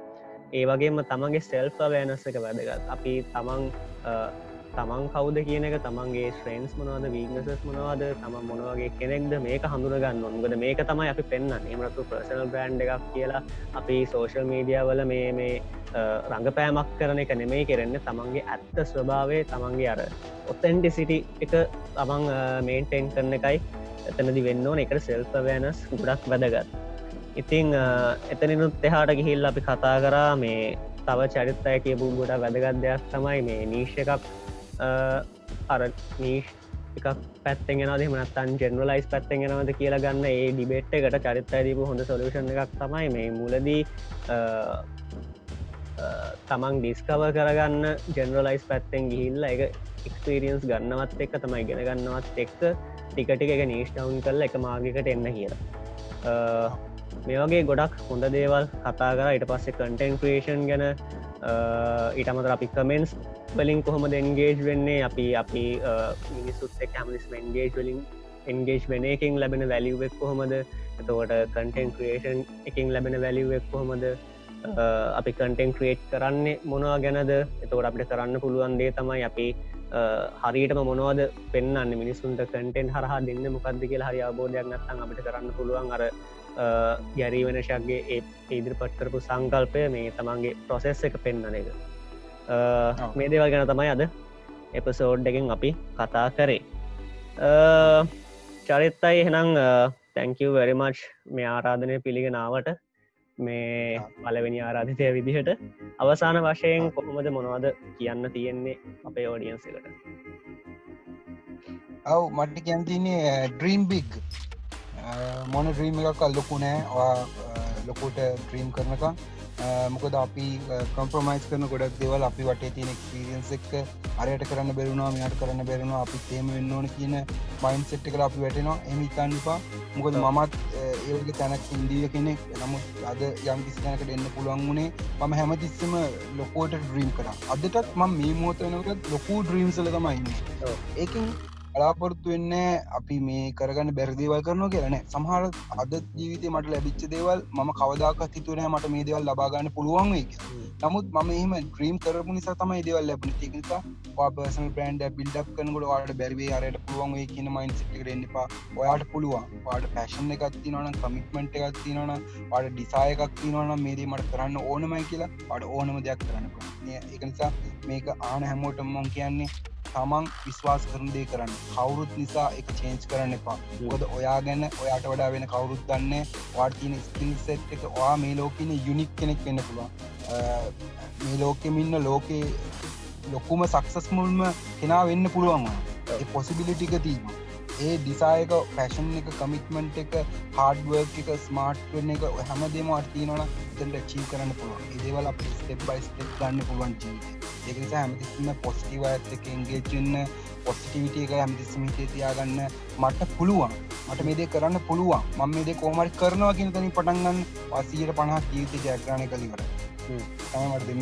ඒ වගේම තමන්ගේ සෙල්ෆ වෑනස් එක වැදගත්. අපි තමන් තමන් කවද කියන එක තමන්ගේ ශ්‍රේන්ස් මොනවද වීගසස් මොනවාද තම මොනවගේ කෙනෙක්ද මේක හඳුරගන්න ඔන්ගද මේක තමයි අපි පෙන්න්න එමරතු ප්‍රසනල් බ්‍රන්් එකක් කියලා අපි සෝශල් මීඩියවල මේ මේ රඟපෑමක් කරන එක නෙමේ කෙරෙන්න. තමන්ගේ ඇත්ත ස්වභාවේ තමන්ගේ අර ඔත්තැන්ටිසිටි එක තමන් මේන්ටෙන් කරන එකයි එතනදි වෙන්න ඕන. එක සෙල්ප වෑනස් ගොඩක් වැදගත්. ඉතිං එතනිනුත් එහාට ගිහිල් අපි කතා කරා මේ තව චරිත්තය කියපු ගොඩ වැදගත් දෙයක් තමයි මේ නීශ්‍ය එකක්. අර නීෂ් එකක් පැත්තෙන් ෙන දෙමනත්තන් ජෙනරලයිස් පැත්තෙන් ගෙනවද කියලා ගන්න ඒ ඩිබෙට් එකට චරිත්ත දීපු හොඳ සොලූෂන් එකක් තමයි මේ මුලදී තමන් ඩිස්කව කරගන්න ජෙනරලයිස් පැත්තෙන් ගිහිල්ල එක එක්ස්පිරියන්ස් ගන්නවත් එක්ක තමයි ගෙන ගන්නවත් එක්ක. ටිකටික එක නීෂ්ටවුන් කරල එක මාගකට එන්න කියලා. මේ වගේ ගොඩක් හොඳ දේවල් කතා කර. ඉට පස්සේ කටෙන් ක්‍රේෂන් ගැන ඊටමතර අපි කමෙන්ස් වලින් කොහොම දෙන්ගේජ් වෙන්නේ? අපි අපි මිනිස්සුත් එක් හැමලිස් මෙන්ගේජ් වලින් එන්ගේජ් වෙන එකින් ලැබෙන වැලිුවෙක් කොහොමද? එතකොට කටෙන් ක්‍රේෂන් එකින් ලැබෙන වැලිුවෙක් කොහොමද? අපි කටෙන් ක්‍රේට් කරන්නේ මොනවා ගැනද? එතකොට අපිට කරන්න පුළුවන් දේ තමයි අපි හරියටම මොනවද පෙන්න්න මිනිසුන්ට කටෙන් හරහා දෙන්න මොකක්ද කියලා හරි අබෝධයක් නත්තන් අපිට කරන්න පුළුවන් අර ගැරී වෙනශක්ගේ ඒ ඉදිරිපත් කරපු සංකල්පය මේ තමන්ගේ ප්‍රොසෙස් එක පෙන්න්න එක. මේ දේවල් ගැන තමයි අද එපසෝඩ් එකෙන් අපි කතා කරේ. චරිත්තයි එහෙනම් තැංකව වැරිමච් මේ ආරාධනය පිළිගෙනාවට මේ පලවෙනි ආරාධිතය විදිහට අවසාන වශයෙන් කොහොමද මොනවද කියන්න තියෙන්නේ අපේ ෝඩියන්සකට ඔව් මට කියන්තින්නේ ඩ්‍රීම් බික් මොන ්‍රීම් එකක් අල්ලොකු නෑ. ලොකෝට ්‍රීම් කරනකම්. මොකද අපි කම්ප්‍රමයිස් කරන ගොඩක් දෙවල් අපි වටේ තියෙන එක්ස්පිරියන්ස් එක් අරයට කරන්න බැරුණා මෙයට කරන්න බැරුණා අපි තේම වෙන්න ඕන කියන මයින් සෙට් කර අපි වැටෙනවා. එම ඉතන්නපා මොකද මමත් ඒගේ තැනක් ඉන්දිය කෙනෙක්. නමුත් අද යම් කිසි තැනකට එන්න පුළුවන් වුණේ මම හැමතිස්සම ලොකෝට ඩ්‍රීම් කර. අදටත් ම මේ මෝතනකට ලොකු ඩ්‍රීම්සල තමයින්න ඒකින් බලාපොරත්තු වෙන්න අපි මේ කරගන්න බැරදිවල් කරනවා කියලන සමහර අද ජීවිතය මට ලැබිච්ච දේවල් ම කවදාක හිතුවන මට මේ දේවල් ලබාගන්න පුළුවන් නමුත් මම එහම ්‍රීම් කරපු නිසා තමයි දේවල් ලැබන නිසා පර්සන බ්‍රන්ඩ බිල්ඩක් කනකට වාට බැරිවේ අරයට පුළුවන් වේ කියන මයින් සිටිකරන්න එපා. ඔයාට පුළුවන්. වාට පැශන් එකක් තිනවන කමික්මෙන්ට් එකක් තිනවන වාට ඩිසාය එකක් තිනවන මේදී මට කරන්න ඕනමයි කියලා අට ඕනම දෙයක් කරන්න එක නිසා මේක ආන හැමෝට මං කියන්නේ තමන් විශ්වාස කරන දේ කරන්න. කවුරුත් නිසා එක චේන්ච් කරන්න එපා. ගොද ඔයා ගැන්න ඔයාට වඩා වෙන කවුරුත් දන්න වාටතින ස්කිල් සෙට් එක වා මේ ලෝකන යුනික් කෙනෙක් වෙන්න පුළුවන්. මේ ලෝකෙමින්න ලෝකේ ලොකුම සක්සස් මුල්ම කෙනා වෙන්න පුළුවන් පොසිබිලිටික තිීම ඒ ඩිසායක පැශන් එක කමික්මෙන්ට් එක හාඩුවක් එක ස්මාර්ට් වෙන එක හැමදේම අටතිනවන තට චී කරන්න පුළුවන්. ඒදේවල අප ස්ටෙප් බයි ස්ටෙප් ගන්න පුළුවන් ජීවිතය ඒකනිසා හැමතිස්සම පොස්ටිව ඇත්තක එන්ගේජන්න පොස්ටිවිට එක හැමතිස්සම හිතේ තියාගන්න මට පුළුවන්. මට මේදේ කරන්න පුළුවන්. මම මේදේ කෝමරි කරනවා කියන තනි පටන්ගන්න පසීට පණහක් ජීවිත ජයග්‍රණය කලිවර තමට දෙම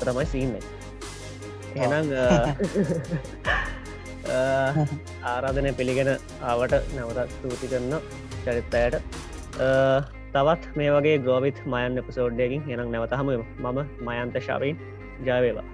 තමයි සීන්න එනම් ආරාධනය පිළිගෙන ආවට නැවතත් ස්තුති කරන්න චරිත්තයට තවත් මේ වගේ ගෝවිත් මයන් එපසෝඩ්ඩයකින් එනම් නැවතහම මම මයන්ත ශවීන්. ජයවේවා